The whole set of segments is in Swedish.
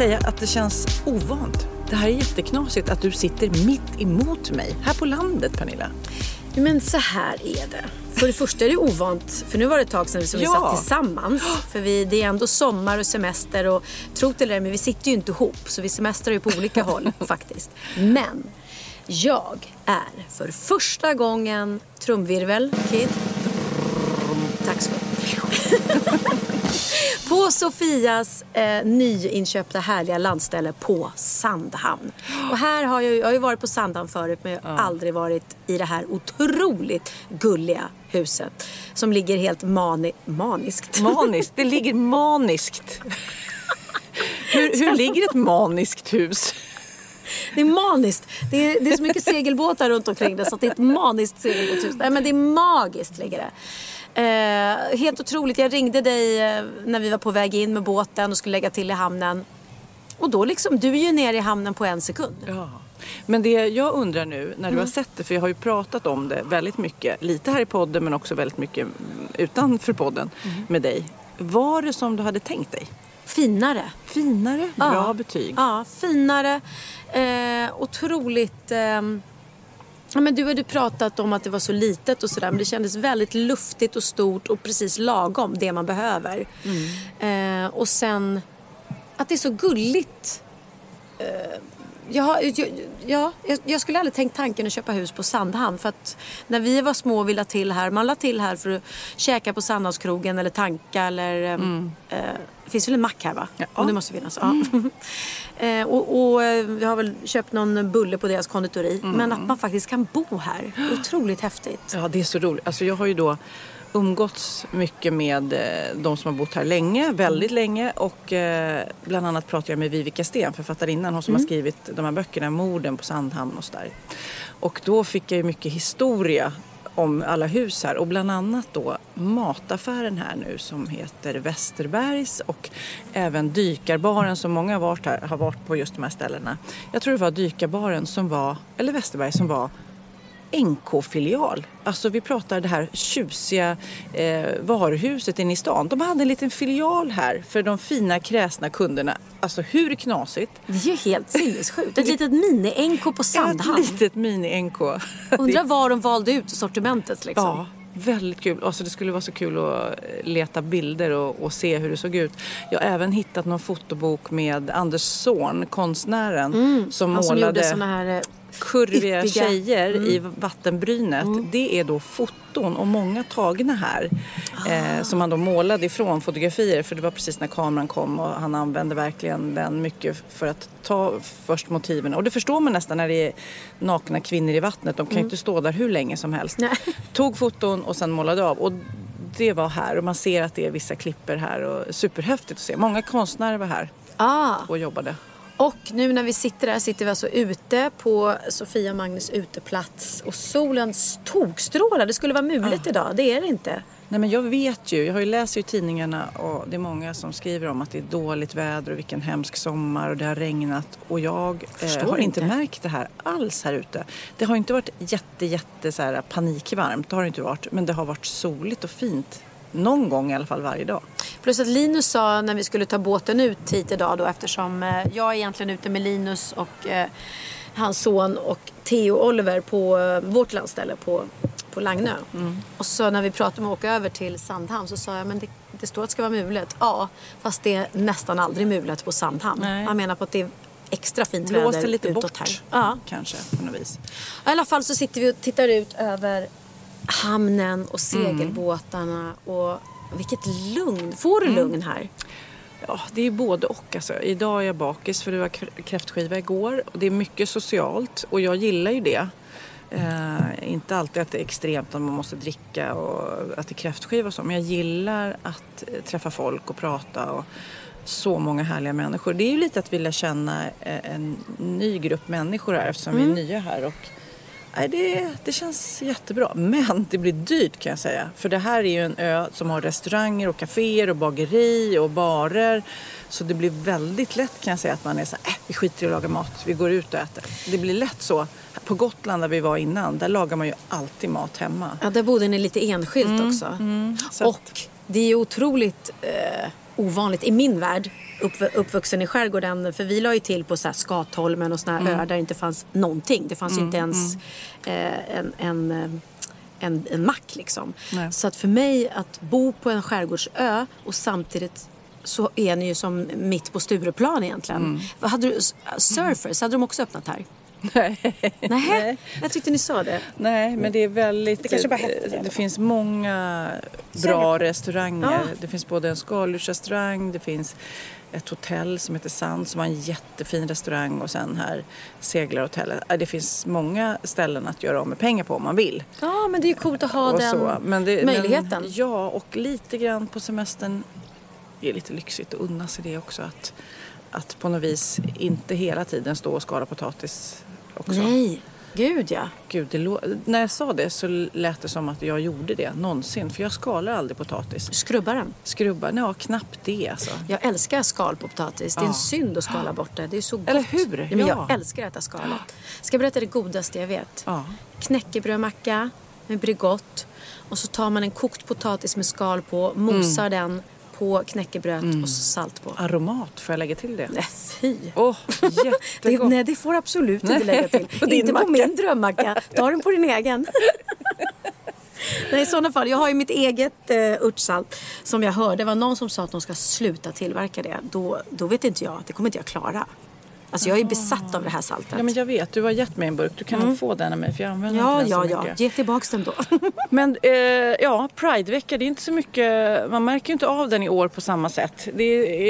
Säga att det känns ovant. Det här är jätteknasigt att du sitter mitt emot mig. Här på landet, Pernilla. Men så här är det. För det första är det ovant, för nu var det ett tag sedan som vi Ja. satt tillsammans. För vi, det är ändå sommar och semester och tro det men vi sitter ju inte ihop. Så vi semestrar ju på olika håll faktiskt. Men jag är för första gången, trumvirvel, Kid. Tack så mycket. På Sofias eh, nyinköpta härliga landställe på Sandhamn. Och här har jag, jag har ju varit på Sandhamn förut men jag har aldrig varit i det här otroligt gulliga huset. Som ligger helt mani, maniskt. Maniskt. Det ligger maniskt. Hur, hur ligger ett maniskt hus? Det är maniskt. Det är, det är så mycket segelbåtar runt omkring det så det är ett maniskt segelbåtshus. Nej men det är magiskt ligger det. Eh, helt otroligt. Jag ringde dig eh, när vi var på väg in med båten och skulle lägga till i hamnen. Och då liksom, du är ju nere i hamnen på en sekund. Ja. Men det jag undrar nu när du har sett det, för jag har ju pratat om det väldigt mycket, lite här i podden men också väldigt mycket utanför podden med dig. Var det som du hade tänkt dig? Finare. Finare, bra Ja. betyg. Ja, finare. Eh, otroligt... ehm, ja, men du hade pratat om att det var så litet och sådär men det kändes väldigt luftigt och stort och precis lagom det man behöver. Eh, och sen att det är så gulligt. Eh, jag, har- jag, ja, jag, jag skulle aldrig tänkt tanken att köpa hus på Sandhamn för att när vi var små och vi la till här, man la till här för att käka på Sandhamnskrogen eller tanka eller ehm, eh, det finns väl en mack här va? Ja. Om det måste finnas. Ja. eh, och, och eh, vi har väl köpt någon bulle på deras konditori. Men att man faktiskt kan bo här. Otroligt häftigt. Ja, det är så roligt. Alltså jag har ju då umgåtts mycket med eh, de som har bott här länge, väldigt länge. Och eh, bland annat pratar jag med Vivica Sten, författarinnan, hon som har skrivit de här böckerna, Morden på Sandhamn och sådär. Och då fick jag ju mycket historia om alla hus här och bland annat då mataffären här nu som heter Västerbergs och även dykarbaren som många har varit här har varit på just de här ställena. Jag tror det var dykarbaren som var, eller Västerberg som var NK-filial. Alltså vi pratar det här tjusiga eh, varuhuset inne i stan. De hade en liten filial här för de fina kräsna kunderna. Alltså hur knasigt? Det är ju helt sinnessjukt. Ett litet mini-NK på Sandhamn. Ett litet mini-NK. Undrar vad de valde ut sortimentet liksom. Ja, väldigt kul. Alltså det skulle vara så kul att leta bilder och, och se hur det såg ut. Jag har även hittat någon fotobok med Anders Zorn, konstnären, som Han som gjorde målade såna här... eh, kurviga yppiga- tjejer i vattenbrynet. Det är då foton och många tagna här. Eh, som han då målade ifrån fotografier för det var precis när kameran kom och han använde verkligen den mycket för att ta först motiven. Och det förstår man nästan när det är nakna kvinnor i vattnet. De kan ju inte stå där hur länge som helst. Nej. Tog foton och sen målade av. Och det var här och man ser att det är vissa klipper här och superhäftigt att se. Många konstnärer var här Ah. och jobbade. Och nu när vi sitter här sitter vi alltså ute på Sofia och Magnus uteplats och solen tokstrålar. Det skulle vara mulet idag, det är det inte. Nej men jag vet ju, jag har ju läst i tidningarna och det är många som skriver om att det är dåligt väder och vilken hemsk sommar och det har regnat och jag eh, har inte inte. märkt det här alls här ute. Det har inte varit jätte, jätte så här panikvarmt, det har det inte varit, men det har varit soligt och fint. Någon gång i alla fall varje dag. Plus att Linus sa när vi skulle ta båten ut hit idag då eftersom eh, jag är egentligen ute med Linus och eh, hans son och Theo Oliver på eh, vårt landställe på, på Lagnö. Mm. Och så när vi pratade om att åka över till Sandhamn så sa jag men det, det står att det ska vara mulet. Ja, fast det är nästan aldrig mulet på Sandhamn. Nej. Han menar på att det är extra fint Blåser väder lite utåt bort här. Ja. kanske på något vis. I alla fall så sitter vi och tittar ut över hamnen och segelbåtarna och vilket lugn. Får du lugn här? Ja, det är både och. Alltså. Idag är jag bakis för det var kr- kräftskiva igår. Och det är mycket socialt och jag gillar ju det. Eh, inte alltid att det är extremt att man måste dricka och att det är kräftskiva och så. Men jag gillar att eh, träffa folk och prata och så många härliga människor. Det är ju lite att vilja känna eh, en ny grupp människor här eftersom vi är nya här. Och Nej, det, det känns jättebra. Men det blir dyrt kan jag säga. För det här är ju en ö som har restauranger och kaféer och bageri och barer. Så det blir väldigt lätt kan jag säga att man är så här, äh, vi skiter i att laga mat, vi går ut och äter. Det blir lätt så. På Gotland där vi var innan, där lagar man ju alltid mat hemma. Ja, där bodde ni lite enskilt också. så att- och det är ju otroligt eh, ovanligt i min värld, upp, uppvuxen i skärgården. För vi la ju till på så här Skatholmen och såna här öar där det inte fanns någonting. Det fanns ju inte ens eh, en, en, eh, en, en mack liksom. Nej. Så att för mig att bo på en skärgårdsö och samtidigt så är ni ju som mitt på Stureplan egentligen. Vad Hade du, surfers, hade de också öppnat här? Nej. Nej, jag tyckte ni sa det. Nej, men det är väldigt... Det kanske bara hette det det finns många bra restauranger. Ja. Det finns både en skaldjursrestaurang, det finns ett hotell som heter Sand som har en jättefin restaurang och sen här seglarhotellet. Ja, Det finns många ställen att göra av med pengar på om man vill. Ja, men det är ju coolt att ha och den så. Men det, möjligheten. Men, ja, och lite grann på semestern är lite lyxigt att unna sig det också. Att, att på något vis inte hela tiden stå och skala potatis också. Nej, gud ja. Gud, lå- när jag sa det så lät det som att jag gjorde det någonsin. För jag skalar aldrig potatis. Skrubba den. Skrubbar? Ja, knappt det alltså. Jag älskar skal på potatis. Det är en synd att skala bort det. Det är så gott. Eller hur? Ja, men Ja. Jag älskar att äta skalat. Ska jag berätta det godaste jag vet? Ja. Knäckebrödmacka med Bregott. Och så tar man en kokt potatis med skal på, mosar Mm. den på knäckebrödet och så salt på. Aromat, får jag lägga till det? Nej, fy. Åh, Det, nej, det får absolut inte lägga till. på inte på macka. min drömmacka. Ta den på din egen. Nej, i sådana fall. Jag har ju mitt eget uh, örtsalt som jag hörde. Det var någon som sa att de ska sluta tillverka det. Då, då vet inte jag. Det kommer inte jag klara. Alltså jag är besatt av det här saltet. Ja, men jag vet, du har gett mig en burk. Du kan nog få den av mig för jag använder ja, inte ja, den så ja. mycket. Ge tillbaks den då. Men eh, ja, Pridevecka, det är inte så mycket, man märker ju inte av den i år på samma sätt. Det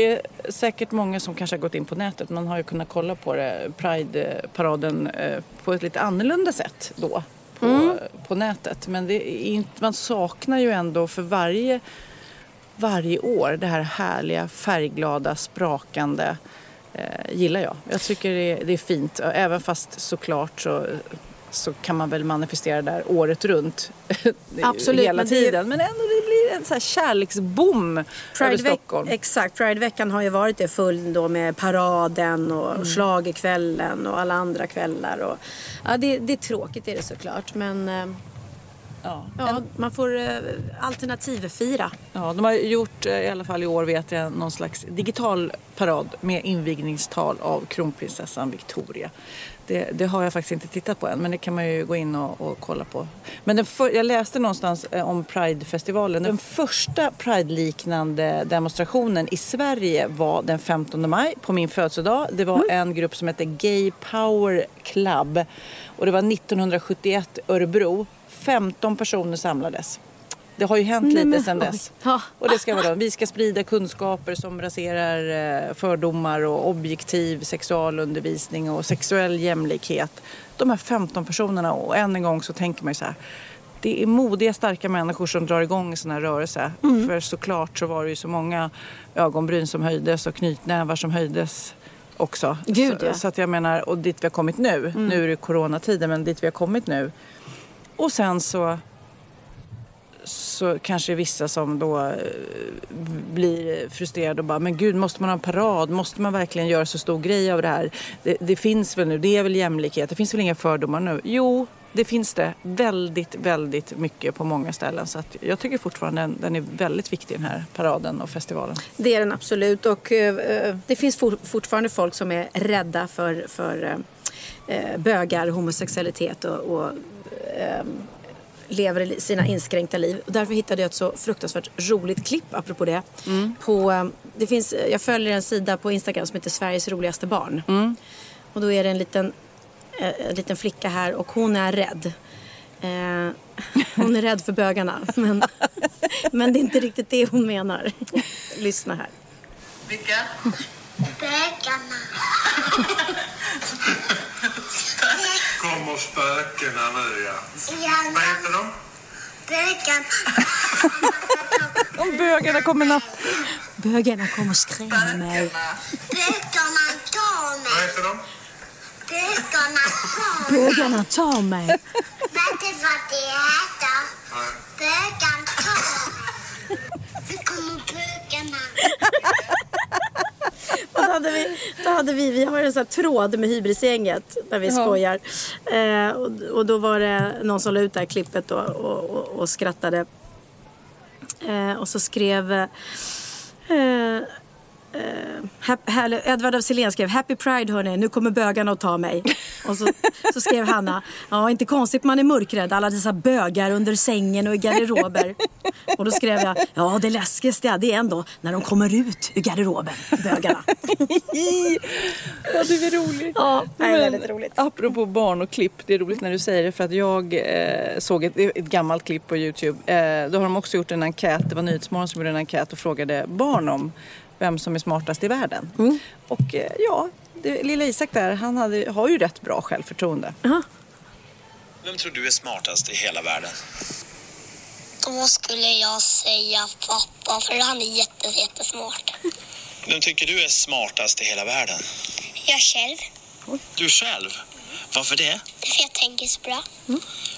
är säkert många som kanske har gått in på nätet. Man har ju kunnat kolla på det, Pride-paraden eh, på ett lite annorlunda sätt då på, på nätet. Men inte, man saknar ju ändå för varje, varje år det här härliga, färgglada, sprakande eh, gillar jag. Jag tycker det är, det är fint, även fast såklart så så kan man väl manifestera där året runt. Absolut, Hela men tiden. Men ändå det blir en så här kärleksbom över Prideveck- Stockholm. Exakt, Prideveckan har ju varit det full då med paraden och Mm. schlagerkvällen och alla andra kvällar. Och, ja, det, det är tråkigt är det såklart men eh, Ja. ja, man får eh, alternativfira. Ja, de har gjort, eh, i alla fall i år vet jag, någon slags digital parad med invigningstal av kronprinsessan Victoria. Det, det har jag faktiskt inte tittat på än, men det kan man ju gå in och, och kolla på. Men för, jag läste någonstans eh, om Pridefestivalen. Den första Pride-liknande demonstrationen i Sverige var den 15 maj på min födelsedag. Det var en grupp som hette Gay Power Club och det var 1971 Örebro. 15 personer samlades. Det har ju hänt lite sedan dess. Och det ska vara då. Vi ska sprida kunskaper som raserar eh, fördomar och objektiv sexualundervisning och sexuell jämlikhet. De här 15 personerna och än en gång så tänker man ju så här. Det är modiga, starka människor som drar igång en sån här rörelse. För såklart så var det ju så många ögonbryn som höjdes och knytnävar som höjdes också. Gud, så, ja. så att jag menar, och dit vi har kommit nu. Nu är det coronatider men dit vi har kommit nu. Och sen så så kanske vissa som då eh, blir frustrerade och bara men gud måste man ha en parad? Måste man verkligen göra så stor grej av det här? Det, det finns väl nu, det är väl jämlikhet, det finns väl inga fördomar nu? Jo, det finns det väldigt, väldigt mycket på många ställen så att jag tycker fortfarande den, den är väldigt viktig den här paraden och festivalen. Det är den absolut och eh, eh det finns for, fortfarande folk som är rädda för, för eh, eh, bögar, homosexualitet och, och eh, lever sina inskränkta liv. Och därför hittade jag ett så fruktansvärt roligt klipp, apropå det. Mm. På, eh, det finns, jag följer en sida på Instagram som heter Sveriges roligaste barn. Mm. Och då är det en liten, eh, en liten flicka här och hon är rädd. Eh, hon är rädd för bögarna. Men, men det är inte riktigt det hon menar. Lyssna här. Vilka? Bögarna. Kommer spökena nu ja. Ja, Vad heter de? bögarna. Om bögarna kommer natt. Bögarna kommer och skrämmer mig. Bögarna tar Vad mig. heter de? Bögarna tar mig. Bögarna tar mig. Vet du vad det heter? Nej. Bögan tar mig. Nu kommer bögarna. Och då hade vi, då hade vi, vi har en sån tråd med hybrisgänget där vi skojar. Eh, och, och då var det någon som la ut det här klippet då, och, och, och skrattade. Eh, och så skrev eh, eh, Happy, här, Edvard af Sillén skrev Happy Pride hörni, nu kommer bögarna att ta mig. Och så, så skrev Hanna, ja inte konstigt man är mörkrädd, alla dessa bögar under sängen och i garderober. Och då skrev jag, ja det läskigaste det är ändå när de kommer ut ur garderoben, bögarna. Ja, du är rolig. Ja, det är väldigt roligt. Apropå barn och klipp, det är roligt när du säger det för att jag eh, såg ett, ett gammalt klipp på Youtube. Eh, då har de också gjort en enkät, det var Nyhetsmorgon som gjorde en enkät och frågade barn om vem som är smartast i världen. Mm. Och eh, ja, det, lilla Isak där, han hade, har ju rätt bra självförtroende. Vem tror du är smartast i hela världen? Då skulle jag säga pappa, för han är jättes, jättesmart. Vem tycker du är smartast i hela världen? Jag själv, Du själv? Varför det? för jag tänker så bra.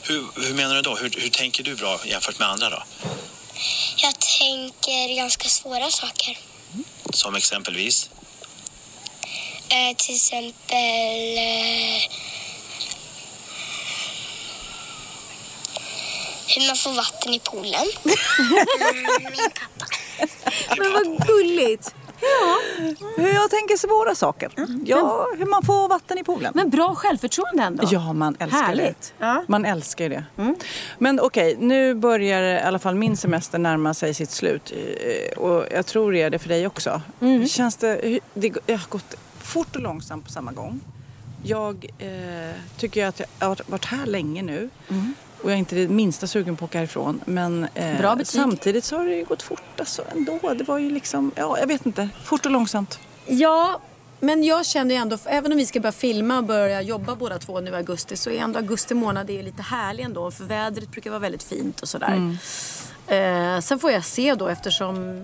Hur, hur menar du då? Hur, hur tänker du bra jämfört med andra då? Jag tänker ganska svåra saker. Som exempelvis? Eh, till exempel... Eh, hur man får vatten i poolen. Min pappa. Men vad gulligt. Hur jag tänker svåra saker. Ja, hur man får vatten i poolen. Men bra självförtroende ändå. Ja, man älskar Härligt. det. Ja. Mm. Man älskar det. Men okej, nu börjar i alla fall min semester närma sig sitt slut. Eh, Och jag tror det är det för dig också. Mm. Känns det, hur- det har gått fort och långsamt på samma gång. Jag eh, tycker att jag har varit här länge nu. Och jag är inte det minsta sugen på att åka härifrån. Men eh, Mm. Samtidigt så har det ju gått fort alltså, ändå. Det var ju liksom, ja jag vet inte. Fort och långsamt. Ja, men jag känner ju ändå, även om vi ska börja filma och börja jobba båda två nu i augusti så är ändå augusti månad är ju lite härlig ändå för vädret brukar vara väldigt fint och sådär. Eh, sen får jag se då eftersom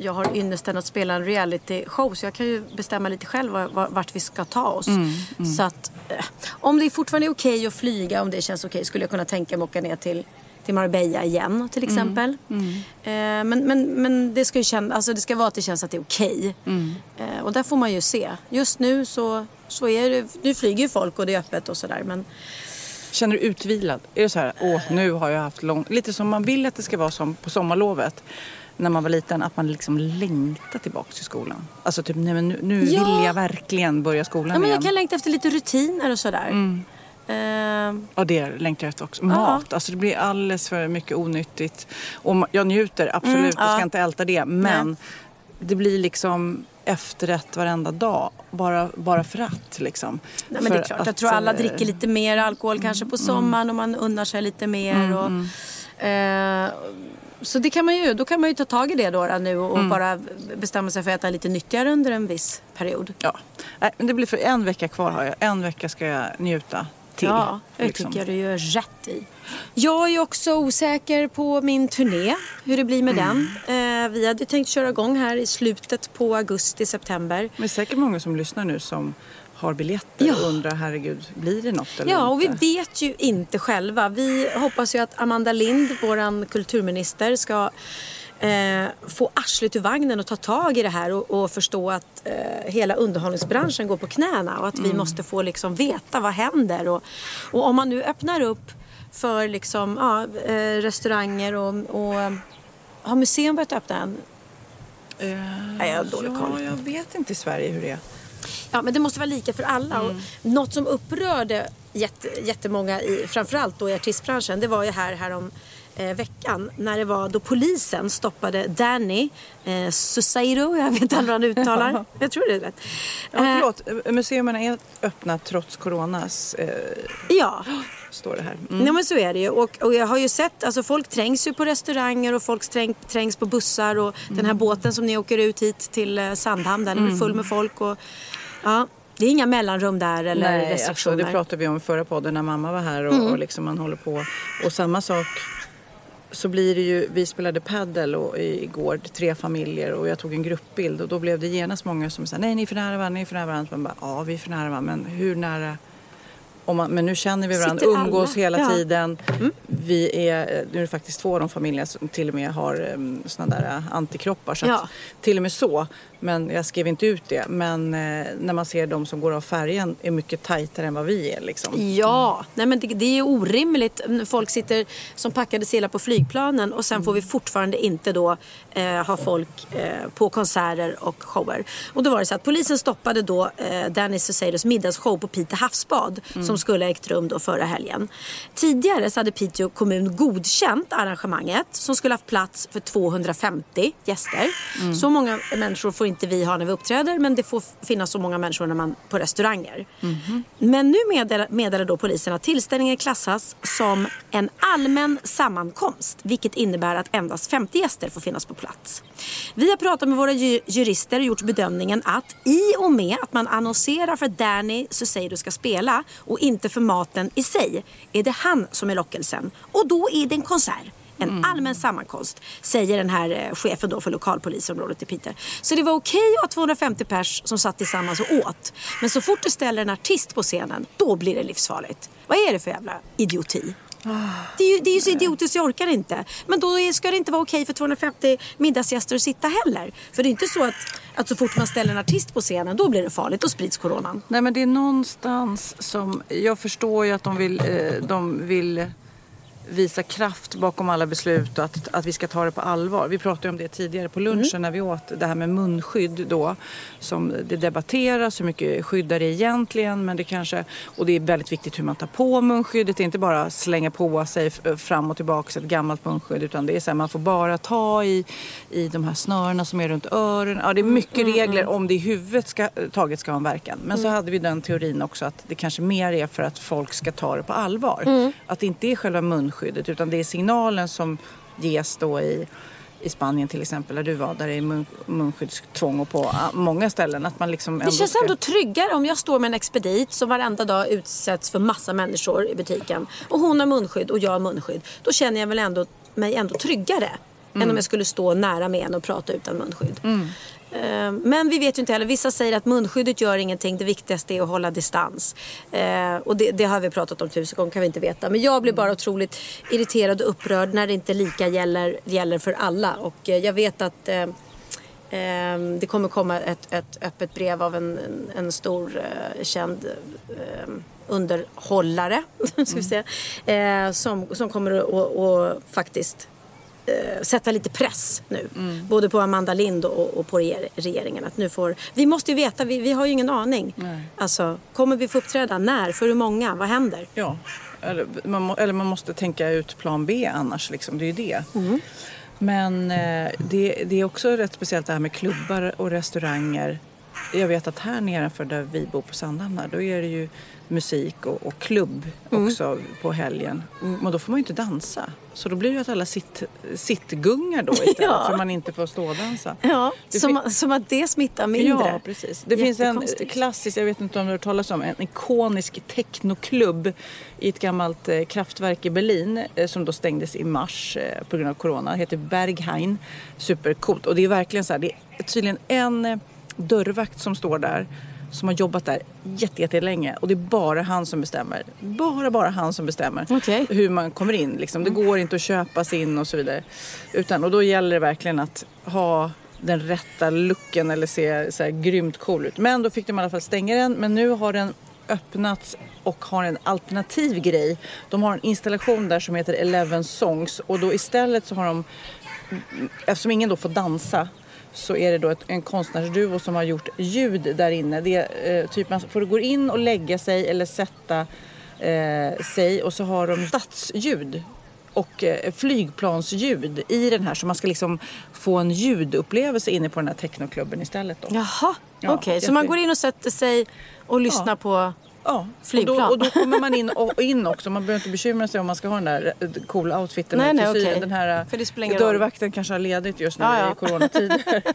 jag har ynnesten att spela en reality show så jag kan ju bestämma lite själv var- var- vart vi ska ta oss. Så att eh, om det fortfarande är okej att flyga, om det känns okej skulle jag kunna tänka mig att åka ner till till Marbella igen till exempel. Eh, men, men, men det ska ju känna, alltså det ska vara att det känns att det är okej. Eh, och där får man ju se. Just nu så, så är det, nu flyger ju folk och det är öppet och sådär. Men Känner du utvilad? Är det så här, åh nu har jag haft lång... Lite som man vill att det ska vara som på sommarlovet. När man var liten, att man liksom längtar tillbaka till skolan. Alltså typ, nej men nu, nu Ja. vill jag verkligen börja skolan ja, men igen. jag kan längta efter lite rutiner och sådär. Eh, Ja, det längtar jag efter också. Mat, alltså det blir alldeles för mycket onyttigt. Och jag njuter absolut, Mm, jag ska inte älta det. Men det blir liksom efterrätt varenda dag. Bara, bara för att liksom. Nej, men det är klart. Jag att, tror alla eh, dricker lite mer alkohol kanske på sommaren och man unnar sig lite mer. Och, eh, så det kan man ju, då kan man ju ta tag i det då, då nu och bara bestämma sig för att äta lite nyttigare under en viss period. Ja, Nej, men det blir för en vecka kvar har jag. En vecka ska jag njuta till. Ja, det liksom. tycker jag du gör rätt i. Jag är också osäker på min turné, hur det blir med den. Eh, vi hade tänkt köra igång här i slutet på augusti, september. Men det är säkert många som lyssnar nu som har biljetter Ja. och undrar herregud, blir det något eller Ja, och vi vet ju inte själva. Vi hoppas ju att Amanda Lind, vår kulturminister, ska eh, få arslet ur vagnen och ta tag i det här och, och förstå att eh, hela underhållningsbranschen går på knäna och att vi måste få liksom veta vad händer. Och, och om man nu öppnar upp för liksom, ja, eh, restauranger och, och har museum börjat öppna än? Eh, Nej, jag har dålig ja, koll. jag vet inte i Sverige hur det är. Ja, men det måste vara lika för alla. Och något som upprörde jätte, jättemånga, i, framförallt då i artistbranschen, det var ju här, här om eh, veckan när det var då polisen stoppade Danny eh, Susairo, jag vet inte hur han uttalar. jag tror det är rätt. Ja, Eh, förlåt, museerna är öppna trots coronas, eh, ja. står det här. Mm. Nej men så är det ju. Och, och jag har ju sett, alltså folk trängs ju på restauranger och folk träng, trängs på bussar och den här båten som ni åker ut hit till eh, Sandhamn, den är full med folk och ja, det är inga mellanrum där eller Nej, alltså, restriktioner. det pratade vi om i förra podden när mamma var här och, Mm. och liksom man håller på. Och samma sak så blir det ju, vi spelade paddel och igår, tre familjer och jag tog en gruppbild och då blev det genast många som sa nej ni är för nära varandra, ni är för nära varandra. Man bara, ja vi är för nära varandra men hur nära? Man, men nu känner vi varandra, Sitter alla? umgås hela Ja. tiden. Vi är, nu är det faktiskt två av de familjerna som till och med har um, såna där uh, antikroppar. Så Ja. att, till och med så. Men jag skrev inte ut det. Men eh, när man ser de som går av färjan är mycket tajtare än vad vi är. Liksom. Ja, nej men det, det är orimligt. Folk sitter som packade sillar på flygplanen och sen får vi fortfarande inte då eh, ha folk eh, på konserter och shower. Och då var det så att polisen stoppade då eh, Danny Suseiros middagsshow på Piteå havsbad som skulle ha ägt rum då förra helgen. Tidigare så hade Piteå kommun godkänt arrangemanget som skulle haft plats för 250 gäster. Så många människor får inte vi ha när vi uppträder men det får finnas så många människor när man på restauranger. Men nu meddelar, meddelar då polisen att tillställningen klassas som en allmän sammankomst vilket innebär att endast 50 gäster får finnas på plats. Vi har pratat med våra ju- jurister och gjort bedömningen att i och med att man annonserar för Danny Suseiro ska spela och inte för maten i sig är det han som är lockelsen och då är det en konsert. En allmän sammankomst, säger den här eh, chefen då för lokalpolisområdet i Piteå. Så det var okej att ha 250 pers som satt tillsammans och åt. Men så fort du ställer en artist på scenen, då blir det livsfarligt. Vad är det för jävla idioti? Det är, ju, det är ju så idiotiskt så jag orkar inte. Men då ska det inte vara okej för 250 middagsgäster att sitta heller. För det är inte så att, att så fort man ställer en artist på scenen, då blir det farligt. Då sprids coronan. Nej men det är någonstans som, jag förstår ju att de vill, eh, de vill visa kraft bakom alla beslut och att, att vi ska ta det på allvar. Vi pratade om det tidigare på lunchen när vi åt det här med munskydd då. Som det debatteras, hur mycket skyddar det egentligen? Men det kanske, och det är väldigt viktigt hur man tar på munskyddet. Det är inte bara slänga på sig f- fram och tillbaka ett gammalt munskydd utan det är så här, man får bara ta i, i de här snörena som är runt öronen. Ja, det är mycket regler om det i huvudet ska, taget ska ha en verkan. Men så hade vi den teorin också att det kanske mer är för att folk ska ta det på allvar. Att det inte är själva munskyddet utan det är signalen som ges då i i Spanien till exempel, där du var, där det är mun, munskyddstvång och på ah, många ställen. Att man liksom Det känns ska- ändå tryggare om jag står med en expedit som varenda dag utsätts för massa människor i butiken. Och hon har munskydd och jag har munskydd. Då känner jag väl ändå, mig ändå tryggare. Än om jag skulle stå nära med en och prata utan munskydd. Eh, Men vi vet ju inte heller. Vissa säger att munskyddet gör ingenting. Det viktigaste är att hålla distans. Eh, och det, det har vi pratat om tusen gånger, kan vi inte veta. Men jag blir bara otroligt irriterad och upprörd när det inte lika gäller, gäller för alla. Och eh, jag vet att eh, Ehm, det kommer komma ett, ett öppet brev av en, en, stor eh, känd eh, underhållare ska vi säga, eh, som, som kommer att faktiskt eh, sätta lite press nu. Både på Amanda Lind och, och på reger- regeringen. Att nu får, vi måste ju veta, vi, vi har ju ingen aning. Alltså, kommer vi få uppträda? När? För hur många? Vad händer? Ja, eller man, eller man måste tänka ut plan B annars. Liksom. Det är ju det. Men eh, det, det är också rätt speciellt det här med klubbar och restauranger. Jag vet att här nedanför där vi bor på Sandhamn då är det ju musik och, och klubb också på helgen. Men då får man ju inte dansa. Så då blir det ju att alla sitt, sittgungar då istället Ja. för man inte får stådansa. Ja, Det som, fin- som att det smittar mindre. Ja, precis. Det finns en klassisk, jag vet inte om du har hört talas om, en ikonisk technoklubb i ett gammalt eh, kraftverk i Berlin eh, som då stängdes i mars eh, på grund av corona. Det heter Berghain. Supercoolt. Och det är verkligen så här, det är tydligen en eh, dörrvakt som står där som har jobbat där jätte- jättelänge och det är bara han som bestämmer. Bara, bara han som bestämmer Okej. hur man kommer in. Liksom. Det går inte att köpa sig in och så vidare. Utan, och då gäller det verkligen att ha den rätta looken eller se så här grymt cool ut. Men då fick de i alla fall stänga den. Men nu har den öppnats och har en alternativ grej. De har en installation där som heter Eleven Songs och då istället så har de eftersom ingen då får dansa så är det då ett, en konstnärsduo som har gjort ljud där inne. Det är, eh, typ man får gå in och lägga sig eller sätta eh, sig och så har de stadsljud och eh, flygplansljud i den här så man ska liksom få en ljudupplevelse inne på den här technoklubben istället. Då. Jaha, Ja, okej. Så jätte- man går in och sätter sig och lyssnar Ja. på... Ja, Flygplan. Och då, och då kommer man in, och, in också. Man behöver inte bekymra sig om man ska ha den där eh, coola outfiten. Nej, nej, okej. Den här För eh, ingen roll. dörrvakten kanske har ledigt just nu Ja, ja. i coronatider.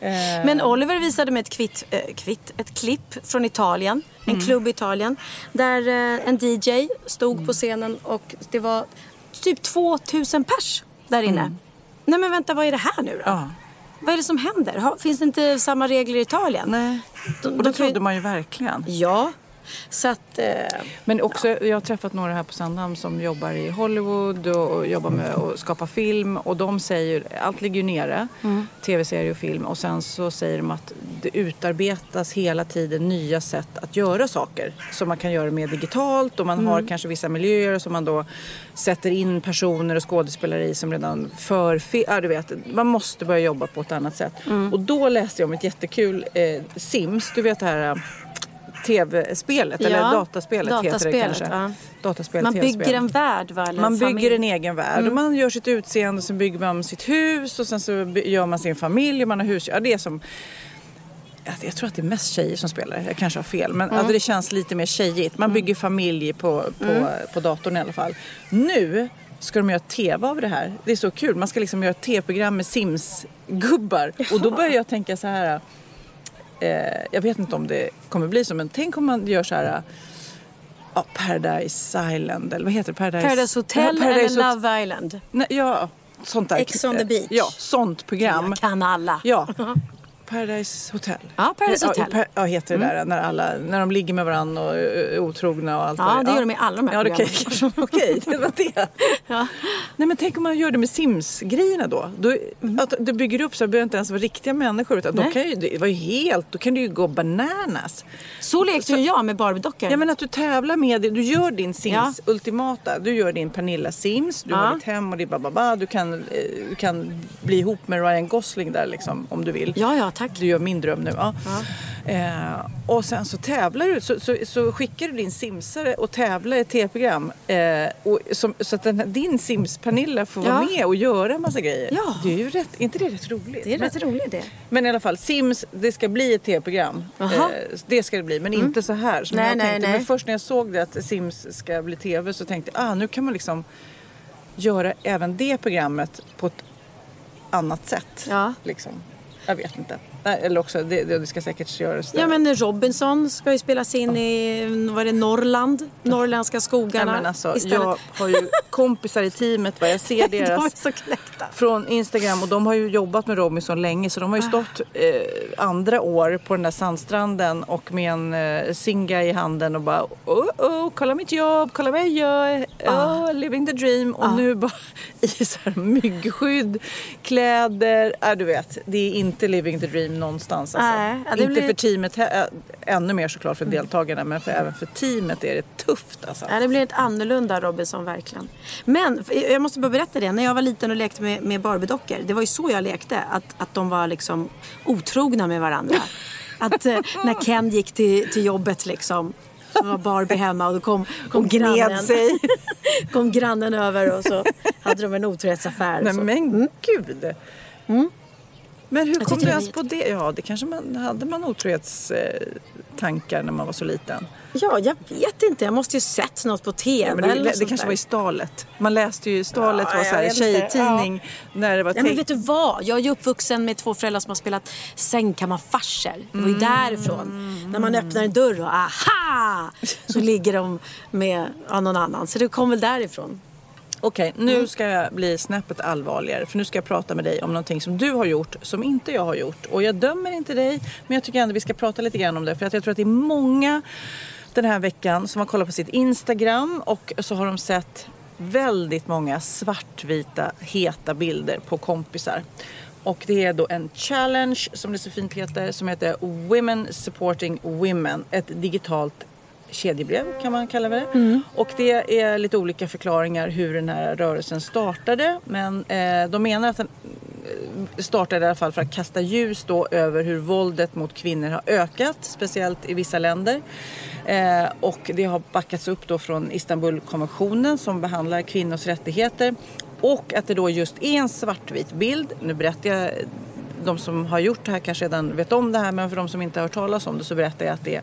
Eh, Men Oliver visade mig ett, kvitt, kvitt, ett klipp från Italien. En Mm. klubb i Italien. Där en DJ stod på scenen och det var typ 2000 pers där inne. Nej men vänta, vad är det här nu då? Mm. Ja. Vad är det som händer? Finns det inte samma regler i Italien? Nej. De- Och de det ju- trodde man ju verkligen. Ja. Så att... Eh, Men också, jag har träffat några här på Sandhamn som jobbar i Hollywood och, och jobbar med att skapa film. Och de säger, allt ligger ju nere, tv-serie och film. Och sen så säger de att det utarbetas hela tiden nya sätt att göra saker. Som man kan göra mer digitalt och man har kanske vissa miljöer som man då sätter in personer och skådespelare i som redan för... Ja, du vet, man måste börja jobba på ett annat sätt. Och då läste jag om ett jättekul eh, Sims, du vet det här... tv-spelet, eller Ja, dataspelet heter det dataspelet, kanske. ja. Dataspel, man bygger en värld va? Eller Man en bygger familj. en egen värld och man gör sitt utseende, sen bygger man sitt hus och sen så gör man sin familj och man har hus. Ja, det är som... ja, Jag tror att det är mest tjejer som spelar, jag kanske har fel. Men alltså, det känns lite mer tjejigt. Man bygger familj på, på, på datorn i alla fall. Nu ska de göra tv av det här. Det är så kul. Man ska liksom göra ett tv-program med Sims-gubbar. Och då börjar jag tänka så här. Eh, jag vet inte om det kommer bli så, men tänk om man gör så här. Ja, Paradise Island, eller vad heter det? Paradise, Paradise Hotel Ja, Paradise eller Love Island? Nej, ja, sånt där. Ex on the beach. Ja, sånt program. Jag kan alla. Ja. Paradise Hotel. Ja, Paradise Ja, Hotel. Mm. pa- Ja, heter det där när, alla, när de ligger med varandra och är otrogna och allt Ja, det gör de i alla de här ja, det programmen. Okej, det var det. Ja. Nej men tänk om man gör det med Sims-grejerna då. då att du bygger upp så det behöver inte ens vara riktiga människor. Utan Nej. kan ju, det var ju helt, då kan du ju gå bananas. Så lekte ju jag med Barbie-dockor. Ja men att du tävlar med det. Du gör din Sims Ja. ultimata. Du gör din Pernilla Sims. Du Ja. har ditt hem och ditt bababa. Du kan, eh, du kan bli ihop med Ryan Gosling där liksom om du vill. Ja, ja, tack. Du gör min dröm nu. Ja. Eh, och sen så tävlar du. Så, så, så skickar du din simsare och tävlar i ett tv-program. Eh, och, som, så att den, din Sims Pernilla får vara med och göra en massa grejer. Ja. Det är ju rätt, är inte det rätt roligt? Det är Men- rätt roligt det. men i alla fall, Sims, det ska bli ett tv-program. Eh, det ska det bli, men inte så här som Nej, jag nej, tänkte. nej. Men först när jag såg det att Sims ska bli tv så tänkte jag, ah, nu kan man liksom göra även det programmet på ett annat sätt. Ja. Liksom. Jag vet inte. Nej, Eller också, det, det ska säkert göras där. Ja men Robinson ska ju spelas in i, vad är det, Norrland? Norrländska Nej, skogarna men alltså, istället. jag har ju kompisar i teamet, vad jag ser De deras knäckta. från Instagram och de har ju jobbat med Robinson länge så de har ju stått eh, andra år på den där sandstranden och med en eh, singa i handen och bara oh, oh, kolla mitt jobb, kolla vad jag gör, oh, living the dream och nu bara i så här myggskydd, kläder, äh, du vet det är inte living the dream någonstans alltså. Ja, inte blir- för teamet, ännu mer såklart för deltagarna men för, även för teamet är det tufft alltså. Ja, det blir ett annorlunda Robinson verkligen. Men jag måste bara berätta det. När jag var liten och lekte med, med Barbie-dockor. Det var ju så jag lekte. Att, att de var liksom otrogna med varandra. Att eh, när Ken gick till, till jobbet liksom. Var Barbie hemma och då kom, kom, grannen, sig. kom grannen över och så hade de en otrohetsaffär. Nej så. men gud. Men hur kom du ens var på det? Ja, det kanske man hade man otrohetstankar när man var så liten. Ja, jag vet inte. Jag måste ju sett något på TV. Ja, men det, eller det, kanske där. var i Stalet. Man läste ju Stalet Ja, var så här tjejtidning när det var Ja, men vet du vad? Jag är ju uppvuxen med två föräldrar som har spelat sängkammarfarser. Det var ju Mm. därifrån. När man öppnar en dörr och aha! Så ligger de med ja, någon annan. Så det kom väl därifrån. Okej, nu Mm. ska jag bli snäppet allvarligare. För nu ska jag prata med dig om någonting som du har gjort som inte jag har gjort. Och jag dömer inte dig, men jag tycker ändå vi ska prata lite grann om det. För att jag tror att det är många den här veckan som har kollat på sitt Instagram och så har de sett väldigt många svartvita heta bilder på kompisar. Och det är då en challenge som det så fint heter som heter Women Supporting Women. Ett digitalt kedjebrev kan man kalla det. Och det är lite olika förklaringar hur den här rörelsen startade. Men eh, de menar att den, eh, startade i alla fall för att kasta ljus då över hur våldet mot kvinnor har ökat, speciellt i vissa länder. Eh, och det har backats upp då från Istanbulkonventionen som behandlar kvinnors rättigheter. Och att det då just är en svartvit bild. Nu berättar jag de som har gjort det här kanske redan vet om det här men för de som inte har hört talas om det så berättar jag att det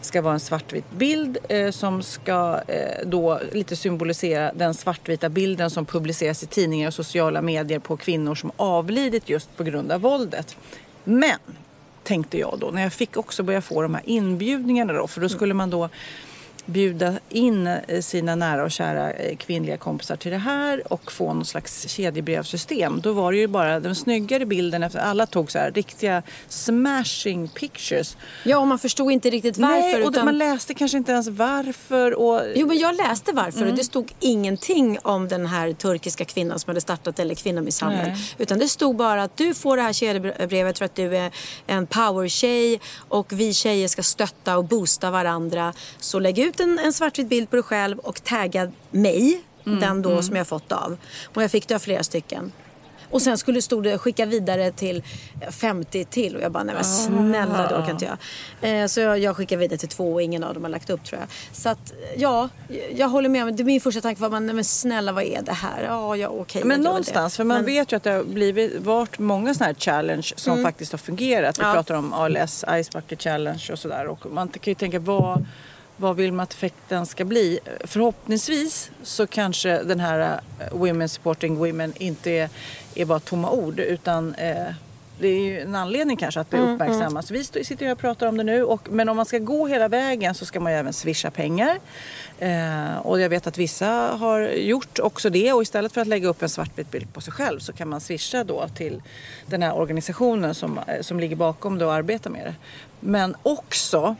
ska vara en svartvit bild eh, som ska eh, då lite symbolisera den svartvita bilden som publiceras i tidningar och sociala medier på kvinnor som avlidit just på grund av våldet. Men tänkte jag då när jag fick också börja få de här inbjudningarna då för då skulle man då bjuda in eh, sina nära och kära eh, kvinnliga kompisar till det här och få någon slags kedjebrevssystem. Då var det ju bara den snyggare bilden efter alla tog så här riktiga smashing pictures. Ja, och man förstod inte riktigt varför. Nej, och utan... man läste kanske inte ens varför. Och... Jo, men jag läste varför Mm. och det stod ingenting om den här turkiska kvinnan som hade startat eller kvinnomisshandel. Nej. Utan det stod bara att du får det här kedjebrevet för att du är en powertjej och vi tjejer ska stötta och boosta varandra. Så lägg ut en, en svartvit bild på dig själv och tagga mig, Mm, den då som jag fått av. Och jag fick det av flera stycken. Och sen skulle stod det skicka vidare till 50 till och jag bara nej men snälla det orkar inte jag. Eh, så jag, jag skickade vidare till två och ingen av dem har lagt upp tror jag. Så att ja, jag håller med. Det- Min första tanke var man, nej men snälla vad är det här? Ja, ja okej. Men det. någonstans, för man Men- vet ju att det har blivit, varit många sådana här challenge som faktiskt har fungerat. Vi Ja. pratar om ALS, Ice Bucket Challenge och sådär. Och man kan ju tänka vad, vad vill man att effekten ska bli? Förhoppningsvis så kanske den här eh, Women Supporting Women inte är, är bara tomma ord utan eh, det är ju en anledning kanske att bli uppmärksammad. Så vi står- sitter här och pratar om det nu. Och, men om man ska gå hela vägen så ska man ju även swisha pengar. Eh, och jag vet att vissa har gjort också det. Och istället för att lägga upp en svartvit bild på sig själv så kan man swisha då till den här organisationen som, eh, som ligger bakom det och arbetar med det. Men också,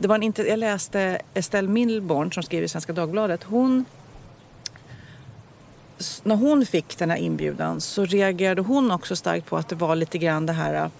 det var en, jag läste Estelle Milborn som skriver i Svenska Dagbladet. Hon när hon fick den här inbjudan så reagerade hon också starkt på att det var lite grann det här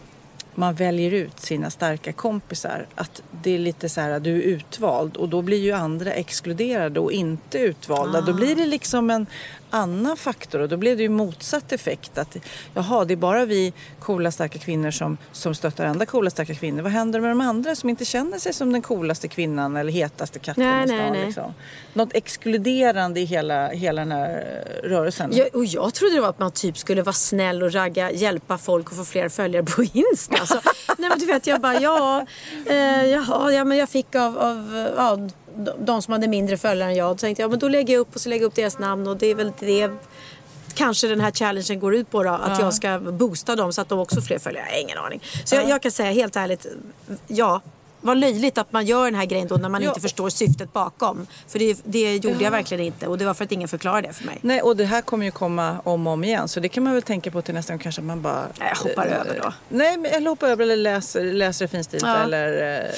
man väljer ut sina starka kompisar. Att det är lite så här, du är utvald och då blir ju andra exkluderade och inte utvalda. Då blir det liksom en annan faktor och då blev det ju motsatt effekt. Att jaha, det är bara vi coola starka kvinnor som, som stöttar andra coola starka kvinnor. Vad händer med de andra som inte känner sig som den coolaste kvinnan eller hetaste katten Nej, i nej, stan? nej. Liksom. Något exkluderande i hela, hela den här rörelsen. Jag, och jag trodde det var att man typ skulle vara snäll och ragga, hjälpa folk och få fler följare på Insta. Alltså, nej men du vet jag bara ja, eh, jaha, ja men jag fick av, av ja, de- som hade mindre följare än jag. Då tänkte jag ja, men då lägger jag upp och så lägger jag upp deras namn och det är väl det kanske den här challengen går ut på då. Att jag ska boosta dem så att de också får fler följare. Jag har ingen aning. Så jag, jag kan säga helt ärligt, ja. Vad löjligt att man gör den här grejen då när man Ja. inte förstår syftet bakom. För det, det gjorde jag verkligen inte och det var för att ingen förklarade det för mig. Nej, och det här kommer ju komma om och om igen. Så det kan man väl tänka på till nästa gång kanske att man bara... Jag hoppar eh, över då. Nej, eller hoppar över eller läser, läser det finstilt Ja. eller...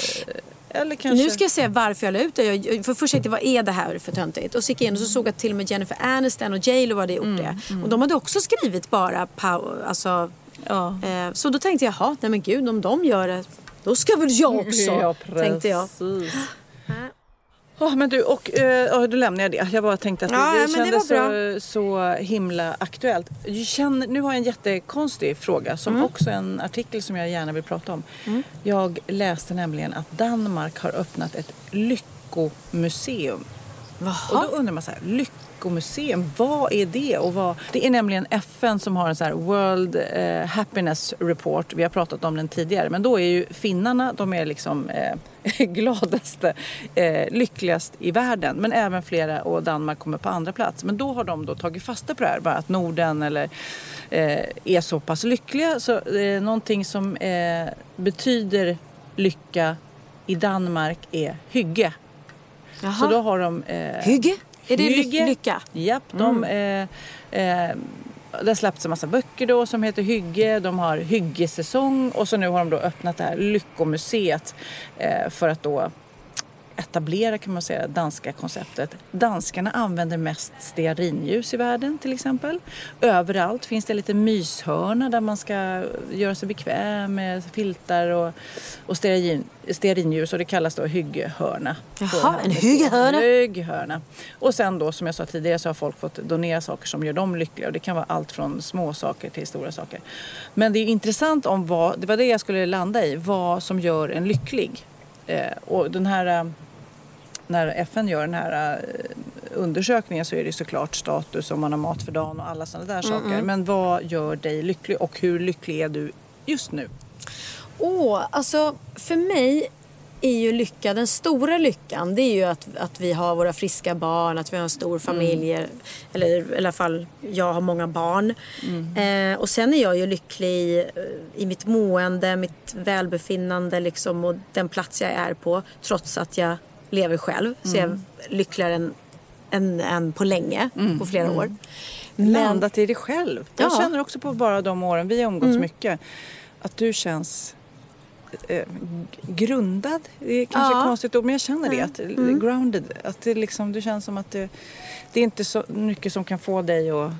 kanske... Nu ska jag säga varför jag la ut det. Jag, för först tänkte jag, vad är det här för töntigt? Och så gick jag in och så såg jag att till och med Jennifer Aniston och J Lo hade gjort det. Och de hade också skrivit bara alltså, Ja. eh, Så då tänkte jag, jaha, nej men gud om de gör det, då ska väl jag också. Ja, tänkte jag. Oh, men du, och ja, då lämnar jag det. Jag bara tänkte att det, Ja, det det kändes var så, så himla aktuellt. Känner, nu har jag en jättekonstig fråga som Mm. också är en artikel som jag gärna vill prata om. Jag läste nämligen att Danmark har öppnat ett lyckomuseum. Och Jaha. då undrar man så här, lyckomuseum, vad är det? Och vad... Det är nämligen FN som har en så här World eh, Happiness Report. Vi har pratat om den tidigare. Men då är ju finnarna, de är liksom eh, gladaste, eh, lyckligast i världen. Men även flera och Danmark kommer på andra plats. Men då har de då tagit fasta på det här. Bara att Norden eller eh, är så pass lyckliga. Så eh, någonting som eh, betyder lycka i Danmark är hygge. Jaha. Så då har de... Eh, Hygge? Är det Hygge. lycka? Japp, de... Eh, eh, det har släppts en massa böcker då som heter Hygge. De har hyggesäsong och så nu har de då öppnat det här Lyckomuseet eh, för att då etablera kan man säga danska konceptet. Danskarna använder mest stearinljus i världen till exempel. Överallt finns det lite myshörna där man ska göra sig bekväm med filtar och, och stearin, stearinljus och det kallas då hyggehörna. Jaha, en hyggehörna. Hyggehörna. Och sen då som jag sa tidigare så har folk fått donera saker som gör dem lyckliga och det kan vara allt från små saker till stora saker. Men det är intressant om vad, det var det jag skulle landa i, vad som gör en lycklig. Eh, och den här, eh, när FN gör den här eh, undersökningen så är det såklart status om man har mat för dagen och alla sådana där saker. Men vad gör dig lycklig och hur lycklig är du just nu? Åh, alltså för mig är ju lycka, den stora lyckan det är ju att, att vi har våra friska barn, att vi har en stor familj. Eller i alla fall, jag har många barn. Eh, och sen är jag ju lycklig eh, i mitt mående, mitt välbefinnande liksom, och den plats jag är på. Trots att jag lever själv. Så jag är lyckligare än, än, än på länge, på flera år. Men, Landat i dig själv. Jag Ja. känner också på bara de åren vi har umgåtts mycket att du känns eh, grundad. Det är kanske Ja. konstigt ord men jag känner det. Att, Grounded. Att det, liksom, det känns som att det, det är inte så mycket som kan få dig att,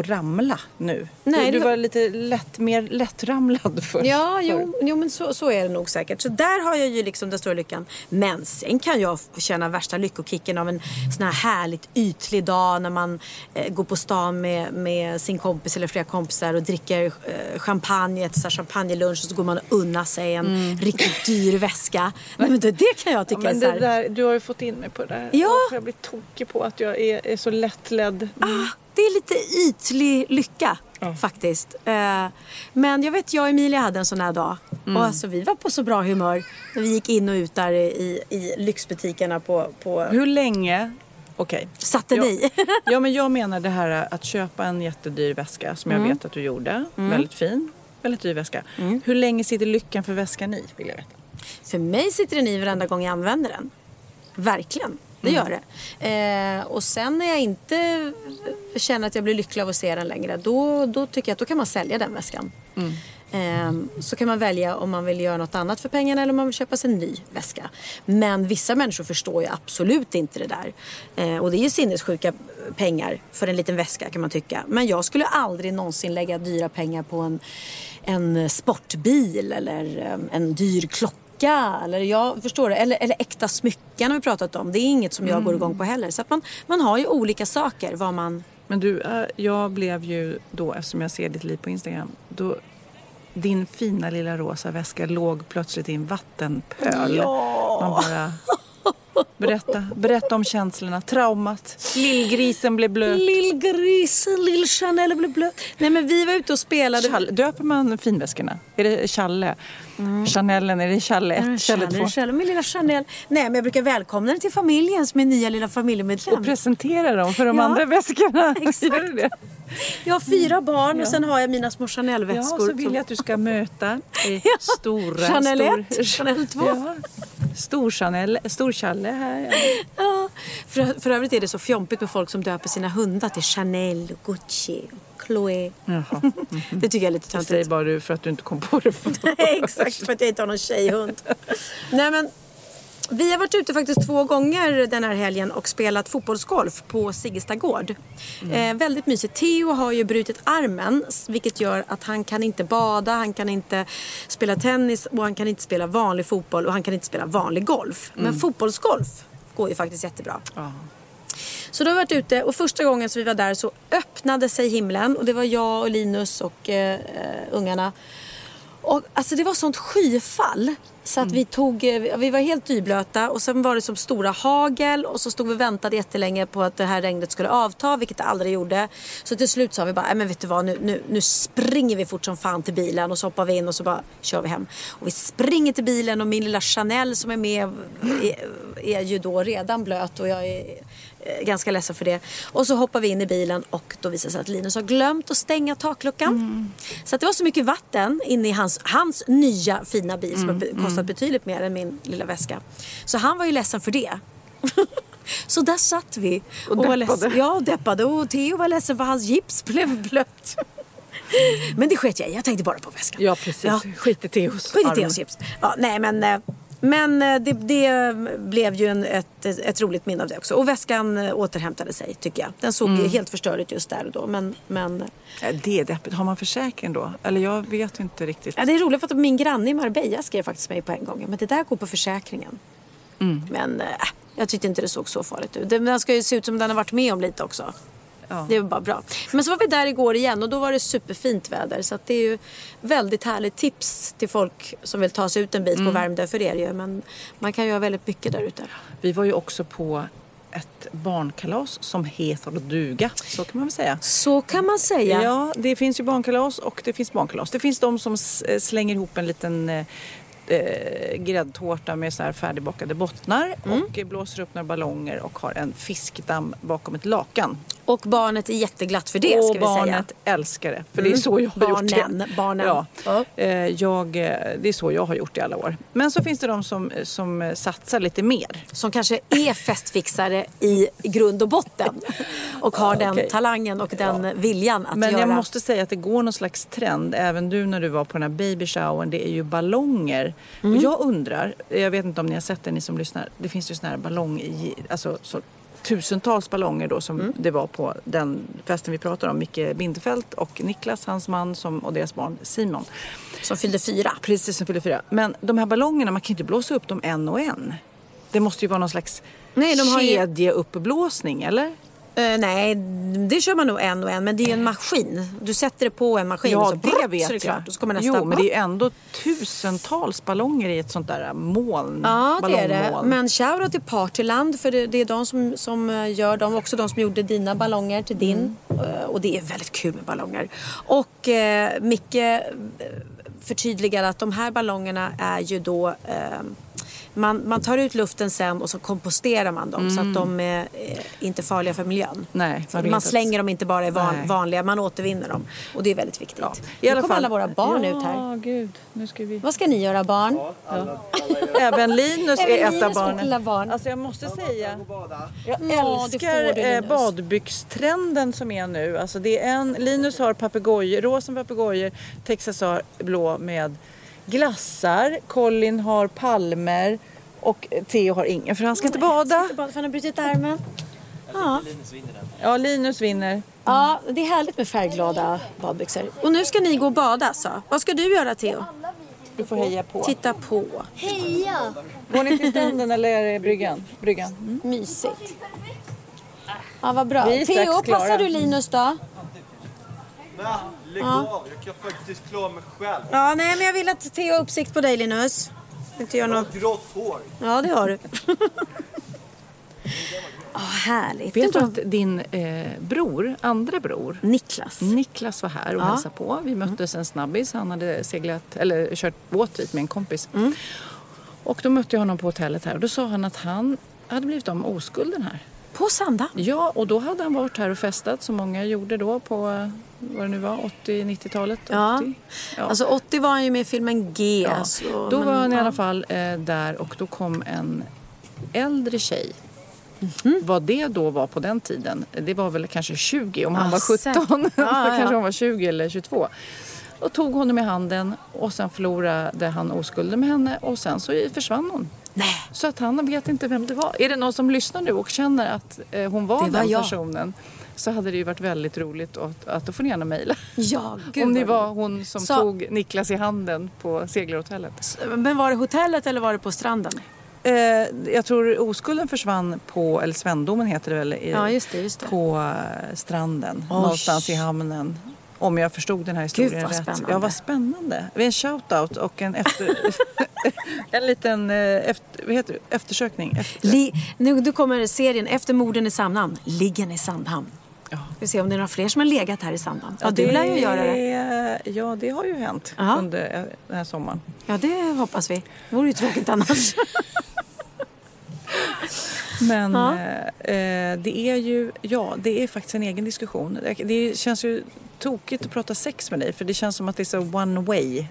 att ramla nu. Nej, du, du det- var lite lätt, mer lättramlad förr. Ja, jo, jo men så, så är det nog säkert. Så där har jag ju liksom den stora lyckan. Men sen kan jag känna värsta lyckokicken av en sån här härligt ytlig dag när man eh, går på stan med, med sin kompis eller flera kompisar och dricker eh, champagne, äter så champagnelunch och så går man och unnar sig en riktigt dyr väska. Nej, men det, det kan jag Ja, tycka men är så det här, där, du har ju fått in mig på det där. Ja. Och Jag blir tokig på att jag är, är så lättledd. Ah, det är lite ytlig lycka faktiskt. Eh, men jag vet, jag och Emilia hade en sån här dag. Mm. Och alltså, vi var på så bra humör när vi gick in och ut där i, i lyxbutikerna på, på Hur länge... Okej. satte Ja. ni. Ja, men jag menar det här att köpa en jättedyr väska som jag Mm. vet att du gjorde. Väldigt fin, väldigt dyr väska. Hur länge sitter lyckan för väskan i? Vill jag veta. För mig sitter den i varenda gång jag använder den. Verkligen. Det Mm. gör det. Eh, och sen när jag inte känner att jag blir lycklig av att se den längre. Då, då tycker jag att då kan man sälja den väskan. Mm. Eh, så kan man välja om man vill göra något annat för pengarna eller om man vill köpa sig en ny väska. Men vissa människor förstår ju absolut inte det där. Eh, och det är ju sinnessjuka pengar för en liten väska kan man tycka. Men jag skulle aldrig någonsin lägga dyra pengar på en, en sportbil eller eh, en dyr klocka eller jag förstår det. Eller, eller äkta smycken har vi pratat om. Det är inget som jag går igång på heller. Så man, man har ju olika saker vad man... Men du, äh, jag blev ju då, eftersom jag ser ditt liv på Instagram, då din fina lilla rosa väska låg plötsligt i en vattenpöl. Man bara... Berätta, berätta om känslorna, traumat. Lillgrisen blev blöt. Lillgrisen, lill Chanel blev blöt. Nej men vi var ute och spelade. Challe, döper man finväskorna? Är det Challe? Chanelen, är det Challe 1, Challe 2? Chanel, Chanel, min lilla Chanel. Nej men jag brukar välkomna den till familjen som är nya lilla familjemedlem. Och presentera dem för de Ja, andra väskorna. exakt. Det? Jag har fyra barn och sen har jag mina små Chanel-väskor. Ja, så vill jag att du ska möta eh, stora... Chanel stor, 1, Chanel 2. Ja, stor Chanel, stor Challe här. Ja. Ja, för, för övrigt är det så fjompigt med folk som döper sina hundar till Chanel, Gucci, Chloé. Jaha. Det tycker jag är lite Det töntigt. säger bara du för att du inte kom på det först. Nej, exakt, för att jag inte har någon tjejhund. Nej, men vi har varit ute faktiskt två gånger den här helgen och spelat fotbollsgolf på Siggesta gård. Eh, väldigt mysigt. Theo har ju brutit armen vilket gör att han kan inte bada, han kan inte spela tennis och han kan inte spela vanlig fotboll och han kan inte spela vanlig golf. Men fotbollsgolf går ju faktiskt jättebra. Ja. Så då har vi varit ute och första gången som vi var där så öppnade sig himlen och det var jag och Linus och eh, eh, ungarna. Och alltså det var sånt skyfall så att vi tog, eh, vi var helt dyblöta och sen var det som stora hagel och så stod vi och väntade jättelänge på att det här regnet skulle avta vilket det aldrig gjorde. Så till slut sa vi bara, "Nej, men vet du vad nu, nu, nu springer vi fort som fan till bilen och så hoppar vi in och så bara kör vi hem. Och vi springer till bilen och min lilla Chanel som är med är, är ju då redan blöt och jag är ganska ledsen för det. Och så hoppar vi in i bilen och då visar det sig att Linus har glömt att stänga takluckan. Så att det var så mycket vatten inne i hans, hans nya fina bil som har be- kostat betydligt mer än min lilla väska. Så han var ju ledsen för det. Så där satt vi. Och var deppade. ledsen. Ja, och deppade. Och Theo var ledsen för hans gips blev blött. Men det sket jag i. Jag tänkte bara på väskan. Ja, precis. Ja. Skit i Theos Skit i. Theos gips. Ja, nej, men, eh, Men eh, det, det blev ju en, ett, ett roligt minne av det också. Och väskan eh, återhämtade sig tycker jag. Den såg Mm. helt förstörd ut just där och då. Men, men Det är deppigt. Har man försäkring då? Eller jag vet inte riktigt. ja, det är roligt för att min granne i Marbella skrev faktiskt mig på en gång. Men det där går på försäkringen. Mm. Men äh, jag tyckte inte det såg så farligt ut. Den ska ju se ut som den har varit med om lite också. Ja. Det var bara bra. Men så var vi där igår igen och då var det superfint väder. Så det är ju väldigt härligt tips till folk som vill ta sig ut en bit Mm. på Värmdö för det ju. Men man kan göra väldigt mycket där ute. Vi var ju också på ett barnkalas som heter duga. Så kan man väl säga. Så kan man säga. Ja, det finns ju barnkalas och det finns barnkalas. Det finns de som eh, slänger ihop en liten eh, eh, gräddtårta med så här färdigbakade bottnar Mm. och blåser upp några ballonger och har en fiskdamm bakom ett lakan. Och barnet är jätteglatt för det ska och vi säga. Mm. barnet älskar det. För det är så jag har gjort Barnen, det. barnen. Ja. Ja. Eh, Jag, eh, det är så jag har gjort i alla år. Men så finns det de som, som satsar lite mer. Som kanske är festfixare i grund och botten. Och har den okej. talangen och den viljan att Men göra. jag måste säga att det går någon slags trend, även du när du var på den här baby showern, det är ju ballonger. Mm. Och jag undrar, jag vet inte om ni har sett det ni som lyssnar, det finns ju såna här ballong, i- alltså så, tusentals ballonger då som Mm. det var på den festen vi pratar om. Micke Bindefeld och Niklas, hans man som, och deras barn Simon. Som fyllde fyra. Precis som fyller fyra. Men de här ballongerna, man kan ju inte blåsa upp dem en och en. Det måste ju vara någon slags Nej, de har ju- kedjeuppblåsning, eller? Eh, nej, det kör man nog en och en. Men det är ju en maskin. Du sätter det på en maskin Ja, så det brutt, vet så det jag. klart. Och så kommer nästa. jo, men det är ändå tusentals ballonger i ett sånt där moln. Ja, det är det. Men shoutout till Partyland för det, det är de som, som eh, gör dem. Också de som gjorde dina ballonger till din. Mm. Eh, Och det är väldigt kul med ballonger. Och eh, Micke förtydligar att de här ballongerna är ju då eh, man, man tar ut luften sen och så komposterar man dem så att de är eh, inte farliga för miljön. Mm. Nej, man man, slänger dem inte bara i van, vanliga, man återvinner dem. Och det är väldigt viktigt. Ja, nu kommer alla våra barn ut här. Ja, gud. Nu ska vi... Vad ska ni göra barn? Även Linus är Även ett av barnen. barn. Alltså jag måste säga, jag Ja, älskar du, eh, badbyxtrenden som är nu. Alltså det är en, Linus har papegojor, rosa papegojor, Texas har blå med glassar, Colin har palmer och Theo har ingen för han ska inte bada. Inte bara för han har brutit armen. Ja. Ja, Linus vinner. ja, det är härligt med färgglada badbyxor. Och nu ska ni gå och bada så. Vad ska du göra Theo? Du får heja på. Titta på. Heja! Går ni till stranden eller är det bryggan? bryggan? Mm. Mysigt. Ja, vad bra. Theo, passar du Linus då? Lägg av, jag kan faktiskt klara mig själv. Ja, nej men jag vill att Theo har uppsikt på dig Linus. Inte gör något. Grått hår. Ja, det har du. Ja, härligt. Vet du att din eh, bror, andra bror, Niklas. Niklas var här och Ja. hälsade på. Vi möttes en snabbis. Han hade seglat, eller kört båt dit med en kompis. Mm. Och då mötte jag honom på hotellet här och då sa han att han hade blivit av med oskulden här. På Sanda. Ja, och då hade han varit här och festat som många gjorde då på, eh, vad det nu var, 80-90-talet. Ja. 80. Ja. Alltså 80 var han ju med i filmen G. Ja. Så, Då men, var han i alla fall eh, där och då kom en äldre tjjej. Mhm. Vad det då var på den tiden, det var väl kanske 20 om han Ja, var 17. säkert. då Ja, kanske hon var 20 eller 22. Och tog honom i handen och sen förlorade han oskulden med henne och sen så försvann hon. Nej. Så att han vet inte vem det var. Är det någon som lyssnar nu och känner att eh, hon var, Det var den jag. personen så hade det ju varit väldigt roligt att, att då får ni gärna mejla. Ja, Om ni var hon som Så- tog Niklas i handen på seglarhotellet. Men var det hotellet eller var det på stranden? Eh, jag tror oskulden försvann på, eller Svendomen heter det väl, i, Ja, just det, just det. på eh, stranden. Oj. Någonstans i hamnen. Om jag förstod den här historien Gud, vad rätt. Ja, vad spännande. En shout-out och en, efter, en liten eh, efter, vad heter det? eftersökning. Efter, Li- nu, nu kommer serien Efter morden i Sandhamn. Liggen i Sandhamn. ja. Vi se om det är några fler som har legat här i Sandhamn. Ja, du lär ju göra det. Ja, det har ju hänt Ja. under eh, den här sommaren. Ja, det hoppas vi. Det vore ju tråkigt annars. Men Ja. eh, det är ju, ja, det är faktiskt en egen diskussion. Det, känns ju tokigt att prata sex med dig för det känns som att det är så one way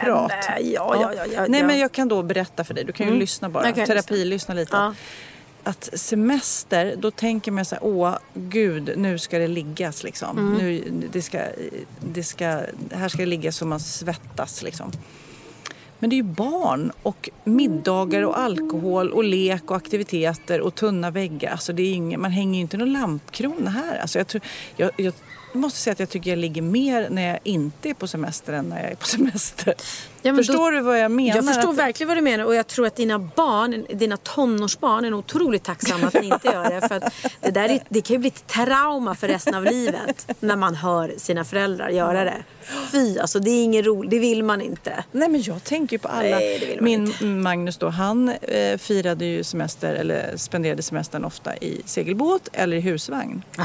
prat. eh, ja, ja, ja, ja, Nej men jag kan då berätta för dig, du kan ju Mm. lyssna bara, terapi, lyssna lite. Ja. Att semester, då tänker man så här, åh gud, nu ska det liggas liksom. Mm. Nu, det ska, det ska, här ska det ligga så man svettas liksom. Men det är ju barn och middagar och alkohol och lek och aktiviteter och tunna väggar. Alltså det är ingen, man hänger ju inte någon lampkrona här. Alltså jag, tror, jag, jag måste säga att jag tycker jag ligger mer när jag inte är på semester än när jag är på semester. Ja, förstår då- du vad jag menar? Jag förstår Att- verkligen vad du menar och jag tror att dina barn, dina tonårsbarn är nog otroligt tacksamma att ni inte gör det. För att det, där är, det kan ju bli ett trauma för resten av livet när man hör sina föräldrar göra det. Fy, alltså det är ingen roligt, det vill man inte. Nej men jag tänker ju på alla. Nej, Min inte. Magnus då, han eh, firade ju semester eller spenderade semestern ofta i segelbåt eller i husvagn. Ah.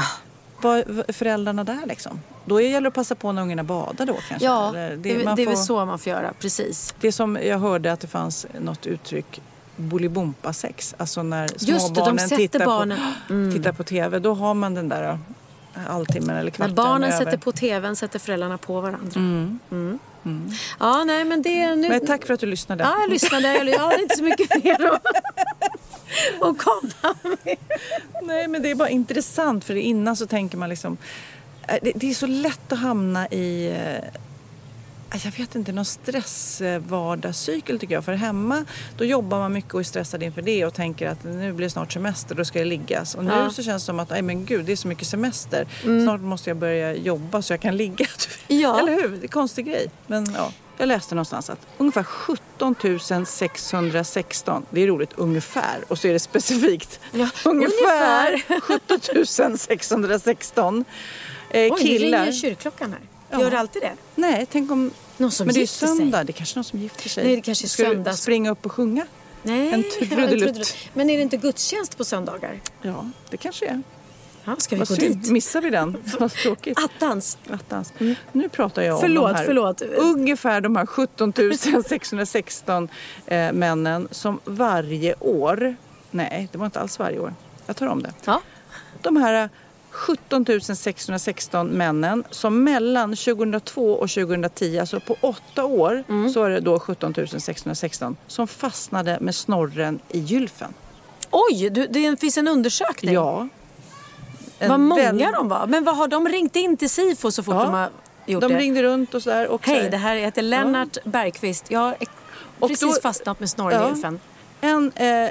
Vad- föräldrarna där liksom? Då gäller det att passa på när ungarna badar då kanske? Ja, Eller det, är- det är väl får- så man får göra, precis. Det som jag hörde att det fanns något uttryck Bolibompa-sex. Alltså när Just det, de småbarnen tittar, barnen- Mm. På, tittar på TV. Då har man den där eh, halvtimmen eller När kvarten barnen över. sätter på tvn sätter föräldrarna på varandra. Mm. Ja, nej men det... Nu... Men tack för att du lyssnade. Ja, jag lyssnade. Jag har inte så mycket mer att, att komma med. Nej, men det är bara intressant för innan så tänker man liksom... eh, Det, det är så lätt att hamna i... eh, Jag vet inte, någon stressvardagscykel tycker jag. För hemma då jobbar man mycket och är stressad inför det och tänker att nu blir det snart semester, då ska det liggas. Och nu Ja. så känns det som att, nej men gud, det är så mycket semester. Mm. Snart måste jag börja jobba så jag kan ligga. Ja. Eller hur? Det är en konstig grej. Men ja, jag läste någonstans att ungefär 17 616, det är roligt, ungefär, och så är det specifikt. Ja, ungefär, ungefär. 17 616 eh, Oj, killar. ringer kyrkklockan här. Gör det alltid det? Nej, tänk om... Någon som men det är gifter sig. söndag, det är kanske någon som gifter sig. Nej, det kanske är Ska du söndags- springa upp och sjunga? Nej, En trudelutt. Men är det inte gudstjänst på söndagar? Ja, det kanske är. Ja, ska vi Vad gå synd, dit? missar vi den? Vad tråkigt. Attans. Attans. Nu pratar jag om Förlåt, de här, förlåt. ungefär de här 17 616 eh, männen som varje år, nej det var inte alls varje år, jag tar om det. Ja. De här 17 616 männen som mellan 2002 och 2010, alltså på åtta år, Mm. så är det då 17 616 som fastnade med snorren i gylfen. Oj, du, det finns en undersökning. Ja. En Vad många väl- de var. Men vad har de ringt in till SIFO så fort Ja, de har gjort De det? ringde runt och sådär. och så Hej, det här heter Lennart Bergqvist. Jag har precis då- fastnat med snorrgylfen. En eh,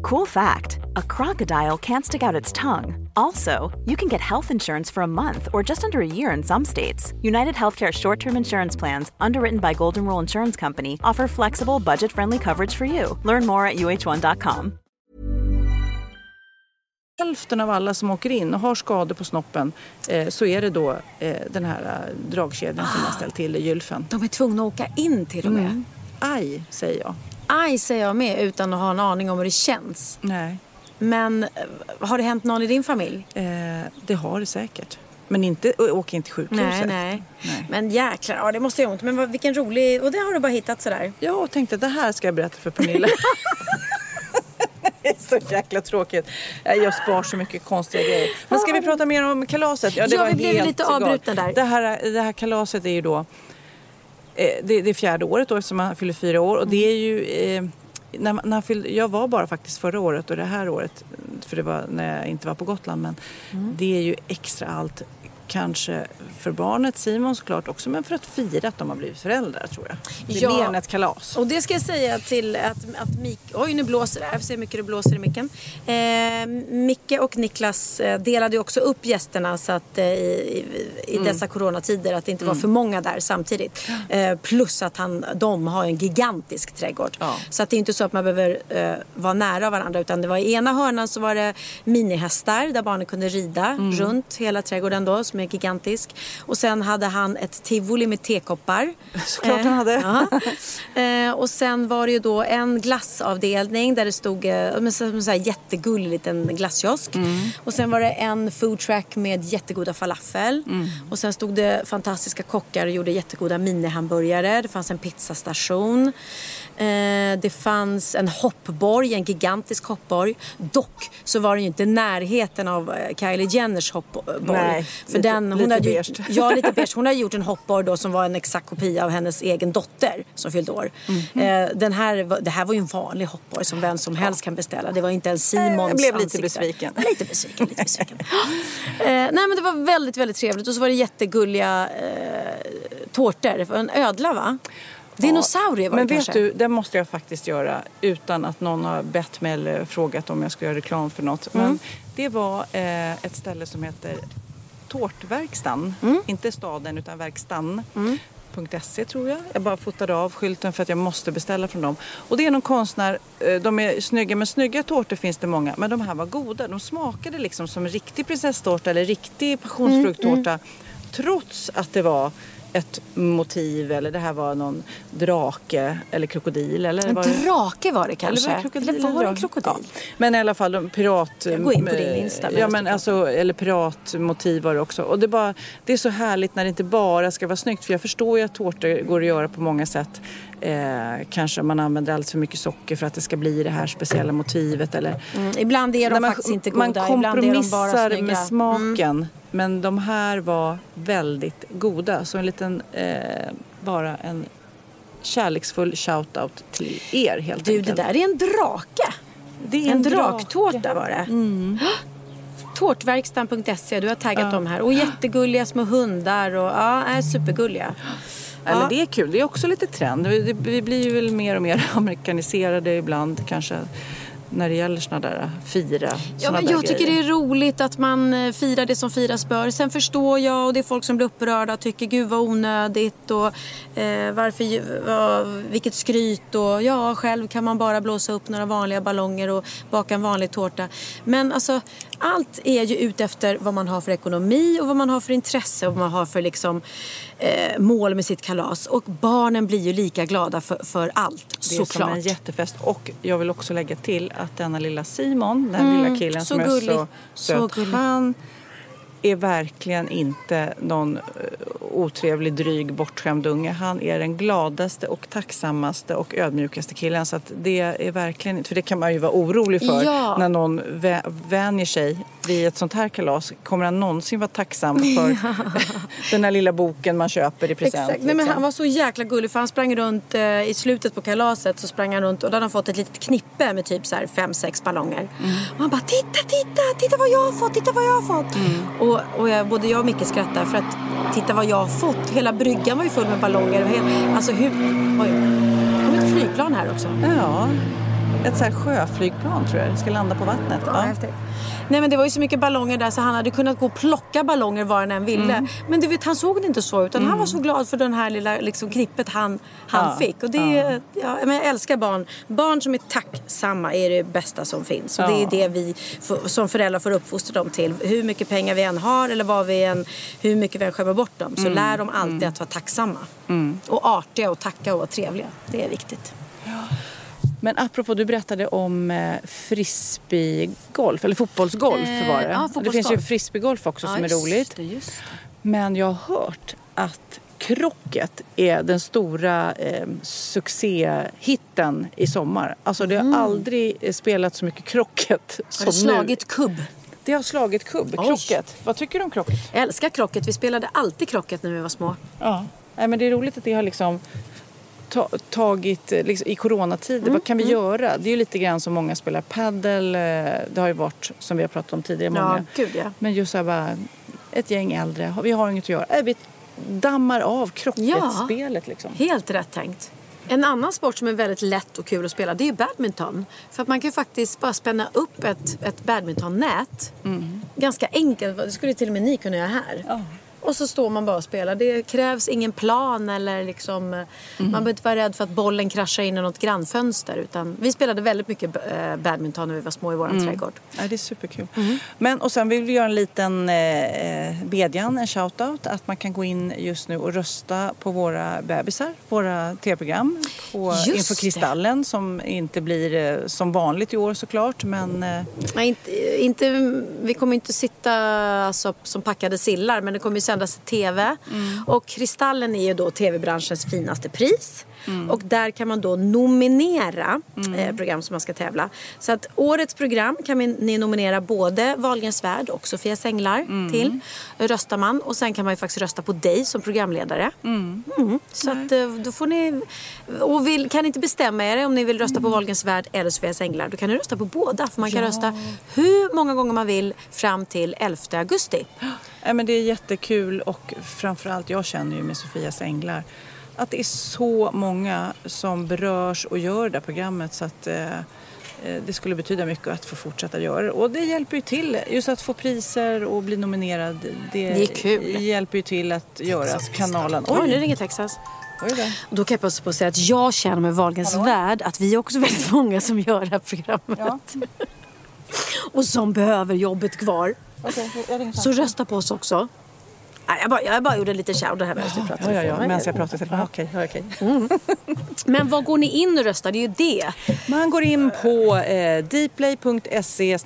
Cool fact a crocodile can't stick out its tongue. Also, you can get health insurance for a month or just under a year in some states. United Healthcare short term insurance plans, underwritten by Golden Rule Insurance Company, offer flexible, budget friendly coverage for you. Learn more at uh1.com. hälften av alla som åker in och har skador på snoppen eh, så är det då eh, den här eh, dragkedjan som har ställt till i gylfen. De är tvungna att åka in till och med. Mm. Aj, säger jag. Aj, säger jag med utan att ha en aning om hur det känns. Nej. Men eh, har det hänt någon i din familj? Eh, det har det säkert. Men inte å- åka in till sjukhuset. Nej, nej, Nej. Men jäklar, ja det måste göra ont. Men vad, vilken rolig... Och det har du bara hittat sådär? Jag tänkte att det här ska jag berätta för Pernilla. det är så jäkla tråkigt. Jag spar så mycket konstiga grejer. Men ska vi prata mer om kalaset? Ja, var vi blev helt lite avbrutna där. Det här, det här kalaset är ju då det, det är fjärde året då eftersom han fyller fyra år. Och det är ju... Eh, när, när han fyllde, jag var bara faktiskt förra året och det här året, för det var när jag inte var på Gotland. Men Mm. det är ju extra allt. Kanske för barnet Simon såklart också, men för att fira att de har blivit föräldrar tror jag. Det är Ja. mer än ett kalas. Och det ska jag säga till att, att Mik... Oj, nu blåser det. Jag får se hur mycket det blåser i micken. Eh, Micke och Niklas eh, delade ju också upp gästerna så att eh, i, i, i dessa coronatider att det inte var för många där samtidigt. Eh, plus att han, de har en gigantisk trädgård. Ja. Så att det är inte så att man behöver eh, vara nära varandra utan det var i ena hörnan så var det minihästar där barnen kunde rida runt hela trädgården då som är gigantisk. Och sen hade han ett tivoli med tekoppar. Såklart han hade. ja. Eh, och sen var det ju då en glassavdelning där det stod eh, men så, så jättegullig liten glasskiosk. Mm. Och sen var det en food truck med jättegoda falafel. Mm. Och sen stod det fantastiska kockar och gjorde jättegoda minihamburgare. Det fanns en pizzastation. Eh, det fanns en hoppborg, en gigantisk hoppborg. Dock så var den ju inte i närheten av eh, Kylie Jenners hoppborg. Nej, För den, hon lite hade ju. Ja, lite beige. Hon hade gjort en hoppborg då som var en exakt kopia av hennes egen dotter som fyllde år. Mhm. Eh, den här, det här var ju en vanlig hoppborg som vem som helst kan beställa. Det var inte en Simons Jag blev lite ansikte. besviken. Lite besviken, lite besviken. eh, nej men det var väldigt, väldigt trevligt. Och så var det jättegulliga eh, tårtor. En ödla va? Dinosaurie var Men det vet kanske. du, det måste jag faktiskt göra utan att någon har bett mig eller frågat om jag ska göra reklam för något. Mm. Men det var eh, ett ställe som heter Tårtverkstan. Mm. Inte staden utan verkstan. .se tror jag. Jag bara fotade av skylten för att jag måste beställa från dem. Och det är någon konstnär, eh, de är snygga men snygga tårtor finns det många. Men de här var goda. De smakade liksom som riktig prinsesstårta eller riktig passionsfrukttårta. Trots att det var ett motiv eller det här var någon drake eller krokodil. Eller En var det... drake var det kanske. Eller var det krokodil? Eller var det drake? krokodil? Ja. Men i alla fall de pirat... Jag går in på din Insta Ja medan men alltså, eller piratmotiv var det också. Och det, bara, det är så härligt när det inte bara ska vara snyggt. För jag förstår ju att tårtor går att göra på många sätt. Eh, kanske man använder alldeles för mycket socker för att det ska bli det här speciella motivet. Eller, Mm, ibland är de man, faktiskt inte man goda. Ibland är de bara kompromissar snygga. med smaken. Men de här var väldigt goda. Så en liten, eh, bara en kärleksfull shout-out till er helt Du, enkelt. det där är en drake. Det är en, en draktårta drake. var det. Tårtverkstan.se, du har taggat Ja. dem här. Och jättegulliga små hundar och ja, är supergulliga. Ja, men det är kul. Det är också lite trend. Vi, vi blir ju väl mer och mer amerikaniserade ibland kanske när det gäller såna där fira. Ja, men jag tycker det grejer. är roligt att man eh, firar det som firas bör. Sen förstår jag och det är folk som blir upprörda och tycker gud vad onödigt och eh, varför, vad, vilket skryt och ja, själv kan man bara blåsa upp några vanliga ballonger och baka en vanlig tårta. Men alltså, allt är ju ute efter vad man har för ekonomi och vad man har för intresse och vad man har för liksom, eh, mål med sitt kalas. Och barnen blir ju lika glada för, för allt, Det är som såklart. en jättefest. Och jag vill också lägga till att denna lilla Simon, den Mm, lilla killen så som är gullig. så Så söt. gullig. han är verkligen inte någon eh, otrevlig, dryg, bortskämd unge. Han är den gladaste och tacksammaste och ödmjukaste killen. Så det är verkligen inte, för det kan man ju vara orolig för Ja. när någon vä- vänjer sig vid ett sånt här kalas. Kommer han någonsin vara tacksam för den här lilla boken man köper i present? Exakt. Nej, men liksom? han var så jäkla gullig för han sprang runt eh, i slutet på kalaset så sprang han runt och då hade han fått ett litet knippe med typ så här fem, sex ballonger. Mm. Och han bara titta, titta, titta vad jag har fått, titta vad jag har fått. Mm. Och, och jag, både jag och Micke skrattade för att titta vad jag har fått. Hela bryggan var ju full med ballonger. Och alltså hur, oj, det kom ett flygplan här också. Ja, ett så här sjöflygplan tror jag. Det ska landa på vattnet. Ja. Nej men det var ju så mycket ballonger där så han hade kunnat gå och plocka ballonger var han än ville. Mm. Men du vet, han såg det inte så utan han var så glad för den här lilla liksom, knippet han, han Ja, fick. Och det, ja. men jag älskar barn. Barn som är tacksamma är det bästa som finns. Och det är Ja. det vi som föräldrar får uppfostra dem till. Hur mycket pengar vi än har eller vad vi än, hur mycket vi än skämmer bort dem. Så Mm. lär dem alltid att vara tacksamma. Och artiga och tacka och vara trevliga. Det är viktigt. Men apropå, du berättade om eh, frisbeegolf, eller fotbollsgolf Eh, var det. ja, det finns ju fotbollsgolf. frisbeegolf också Ja, som är roligt. det, det. Men jag har hört att krocket är den stora eh, succéhitten i sommar. Alltså det har aldrig eh, spelats så mycket krocket som Mm. Har det slagit nu. kubb? Det har slagit kubb, Oj. krocket. Vad tycker du om krocket? Jag älskar krocket. Vi spelade alltid krocket när vi var små. Ja. Nej, men det är roligt att det har liksom ta, tagit eh, liksom, i coronatider. Mm, Vad kan vi göra? Det är ju lite grann som många spelar paddel. eh, Det har ju varit som vi har pratat om tidigare. Ja, Många. gud ja. Men just så här bara ett gäng äldre. Vi har inget att göra. Äh, Vi dammar av krocketspelet liksom. Helt rätt tänkt. En annan sport som är väldigt lätt och kul att spela det är badminton. För att man kan ju faktiskt bara spänna upp ett, ett badmintonnät. Mm. Ganska enkelt. Det skulle till och med ni kunna göra här. Och så står man bara och spelar. Det krävs ingen plan eller liksom... eh, Mm. Man behöver inte vara rädd för att bollen kraschar in i något grannfönster. Utan vi spelade väldigt mycket eh, badminton när vi var små i vår Mm. trädgård. Ja, det är superkul. Men och sen vill vi göra en liten eh, bedjan, en shoutout. Att man kan gå in just nu och rösta på våra bebisar, våra tv-program. På, Just inför det. Kristallen som inte blir eh, som vanligt i år såklart. Men eh, Nej, inte, inte, vi kommer inte sitta alltså, som packade sillar men det kommer ju sändas i TV. Och Kristallen är ju då TV-branschens finaste pris. Och där kan man då nominera eh, program som man ska tävla. Så att årets program kan ni nominera både Wahlgrens värld och Sofias änglar till. Röstar man. Och sen kan man ju faktiskt rösta på dig som programledare. Mm. Så att eh, då får ni... Och vill, kan ni inte bestämma er om ni vill rösta på Wahlgrens värld eller Sofias änglar. Då kan ni rösta på båda. För man kan Ja. rösta hur många gånger man vill fram till 11 augusti. Nej, men det är jättekul och framförallt jag känner ju med Sofias änglar att det är så många som berörs och gör det där programmet så att eh, eh, det skulle betyda mycket att få fortsätta göra det. Och det hjälper ju till. Just att få priser och bli nominerad. Det, Det är kul. hjälper ju till att göra kanalen. Oj, nu ringer Texas. Då. Och Då kan jag passa på att säga att jag känner med Wahlgrens värld att vi är också väldigt många som gör det här programmet. och som behöver jobbet kvar. Ringer Så rösta på oss också. Jag, bara, jag bara gjorde lite shout det här med att vi pratar Ja, ja, ja. Medan jag i telefon. Okej, ja, okej. Men var går ni in och röstar? Det är ju det. Man går in på eh, dplay.se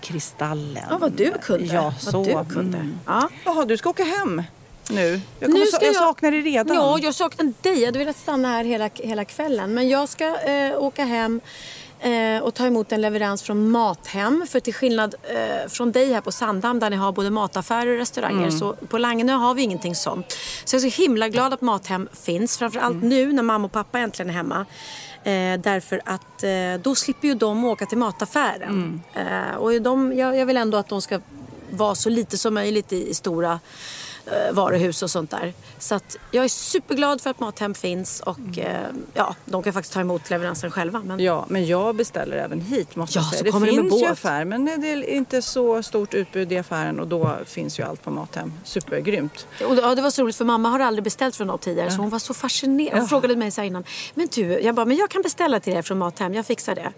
kristallen. Ja, vad du kunde. Ja, Vad så. du kunde. Mm. Ja. Jaha, du ska åka hem nu. Jag, Nu ska jag jag- saknar dig redan. Ja, jag saknar dig. Jag hade velat stanna här hela, hela kvällen. Men jag ska eh, åka hem eh, och ta emot en leverans från Mathem. För till skillnad eh, från dig här på Sandhamn där ni har både mataffärer och restauranger Mm. så på Langenö har vi ingenting sånt. Så jag är så himla glad att Mathem finns. Framförallt nu när mamma och pappa äntligen är hemma. Eh, därför att eh, då slipper ju de åka till mataffären. Eh, och de, jag, jag vill ändå att de ska vara så lite som möjligt i, i stora varuhus och sånt där. Så att jag är superglad för att Mathem finns och eh, ja, de kan faktiskt ta emot leveransen själva. Men... Ja, men jag beställer även hit måste Ja, jag säga. så Det kommer det finns ju affär men det är inte så stort utbud i affären och då finns ju allt på Mathem. Supergrymt. Och, ja, det var så roligt för mamma har aldrig beställt från något tidigare så hon var så fascinerad. Hon Ja. frågade mig så här innan. Men du, jag bara, men jag kan beställa till er från Mathem. Jag fixar det.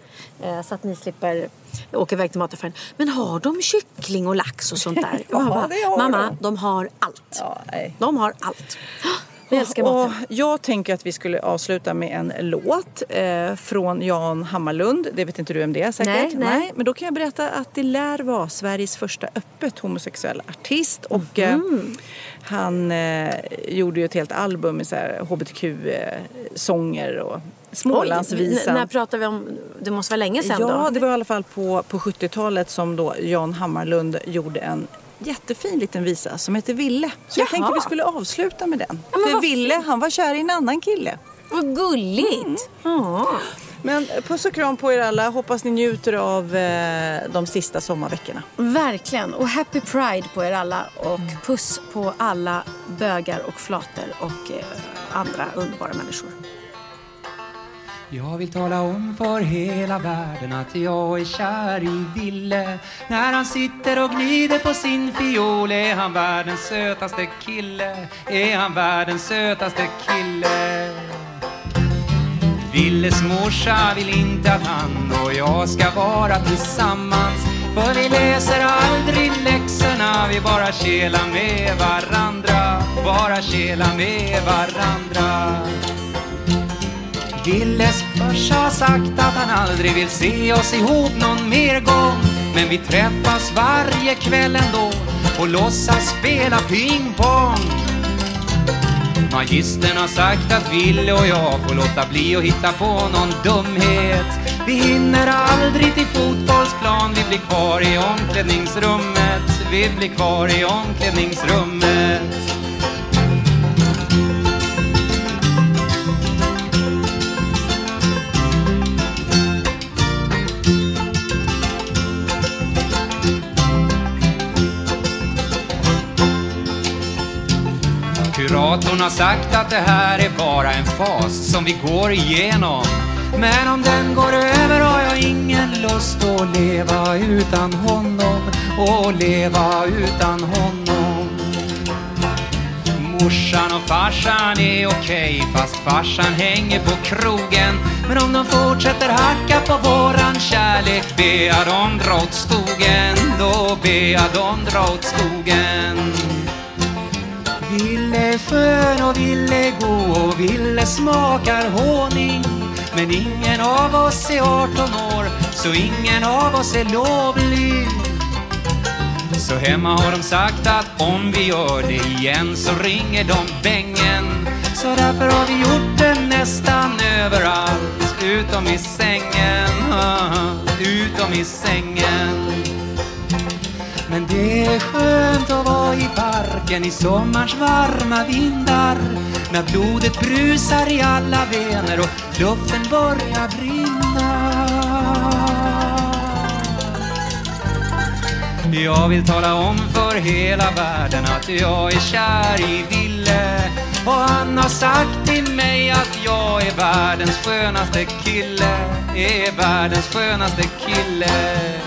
Eh, så att ni slipper åka iväg till mataffären. Men har de kyckling och lax och sånt där? Ja, jag bara, det har mamma, de. de har allt. Ja, nej. De har allt. Jag älskar och jag tänker att vi skulle avsluta med en låt eh, från Jan Hammarlund. Det vet inte du vem det är säkert? Nej, nej. Men då kan jag berätta att det lär vara Sveriges första öppet homosexuella artist. Och eh, Mhm. han eh, gjorde ju ett helt album med hbtq-sånger och Smålandsvisan. Oj, när pratar vi om? Det måste vara länge sedan Ja, då? det var i alla fall på, på 70-talet som då Jan Hammarlund gjorde en jättefin liten visa som heter Ville. Så jag Jaha. tänkte vi skulle avsluta med den. Ja, För Ville, han var kär i en annan kille. Vad gulligt! Ja. Men puss och kram på er alla. Hoppas ni njuter av eh, de sista sommarveckorna. Verkligen. Och happy pride på er alla. Och puss på alla bögar och flator och eh, andra underbara människor. Jag vill tala om för hela världen att jag är kär i Ville När han sitter och gnider på sin fiol Är han världens sötaste kille. Är han världens sötaste kille? Villes morsa vill inte att han och jag ska vara tillsammans. För vi läser aldrig läxorna Vi bara kelar med varandra. Bara kelar med varandra. Gilles farsa har sagt att han aldrig vill se oss ihop någon mer gång. Men vi träffas varje kväll ändå och låtsas spela pingpong. Magistern har sagt att Ville och jag får låta bli att hitta på någon dumhet. Vi hinner aldrig till fotbollsplan, vi blir kvar i omklädningsrummet. Vi blir kvar i omklädningsrummet. Kuratorn har sagt att det här är bara en fas som vi går igenom. Men om den går över har jag ingen lust att leva utan honom Och leva utan honom. Morsan och farsan är okej Fast farsan hänger på krogen. Men om de fortsätter hacka på våran kärlek Ber jag dem dra åt skogen Då ber jag dem dra åt skogen. Ville är skön och ville gå och ville smakar honung. Men ingen av oss är 18 år så ingen av oss är lovlig. Så hemma har de sagt att om vi gör det igen så ringer de bängen. Så därför har vi gjort det nästan överallt utom i sängen. Utom i sängen. Men det är skönt att vara i parken i sommarns varma vindar När blodet brusar i alla vener och luften börjar brinna. Jag vill tala om för hela världen att jag är kär i Ville. Och han har sagt till mig att jag är världens skönaste kille Är världens skönaste kille.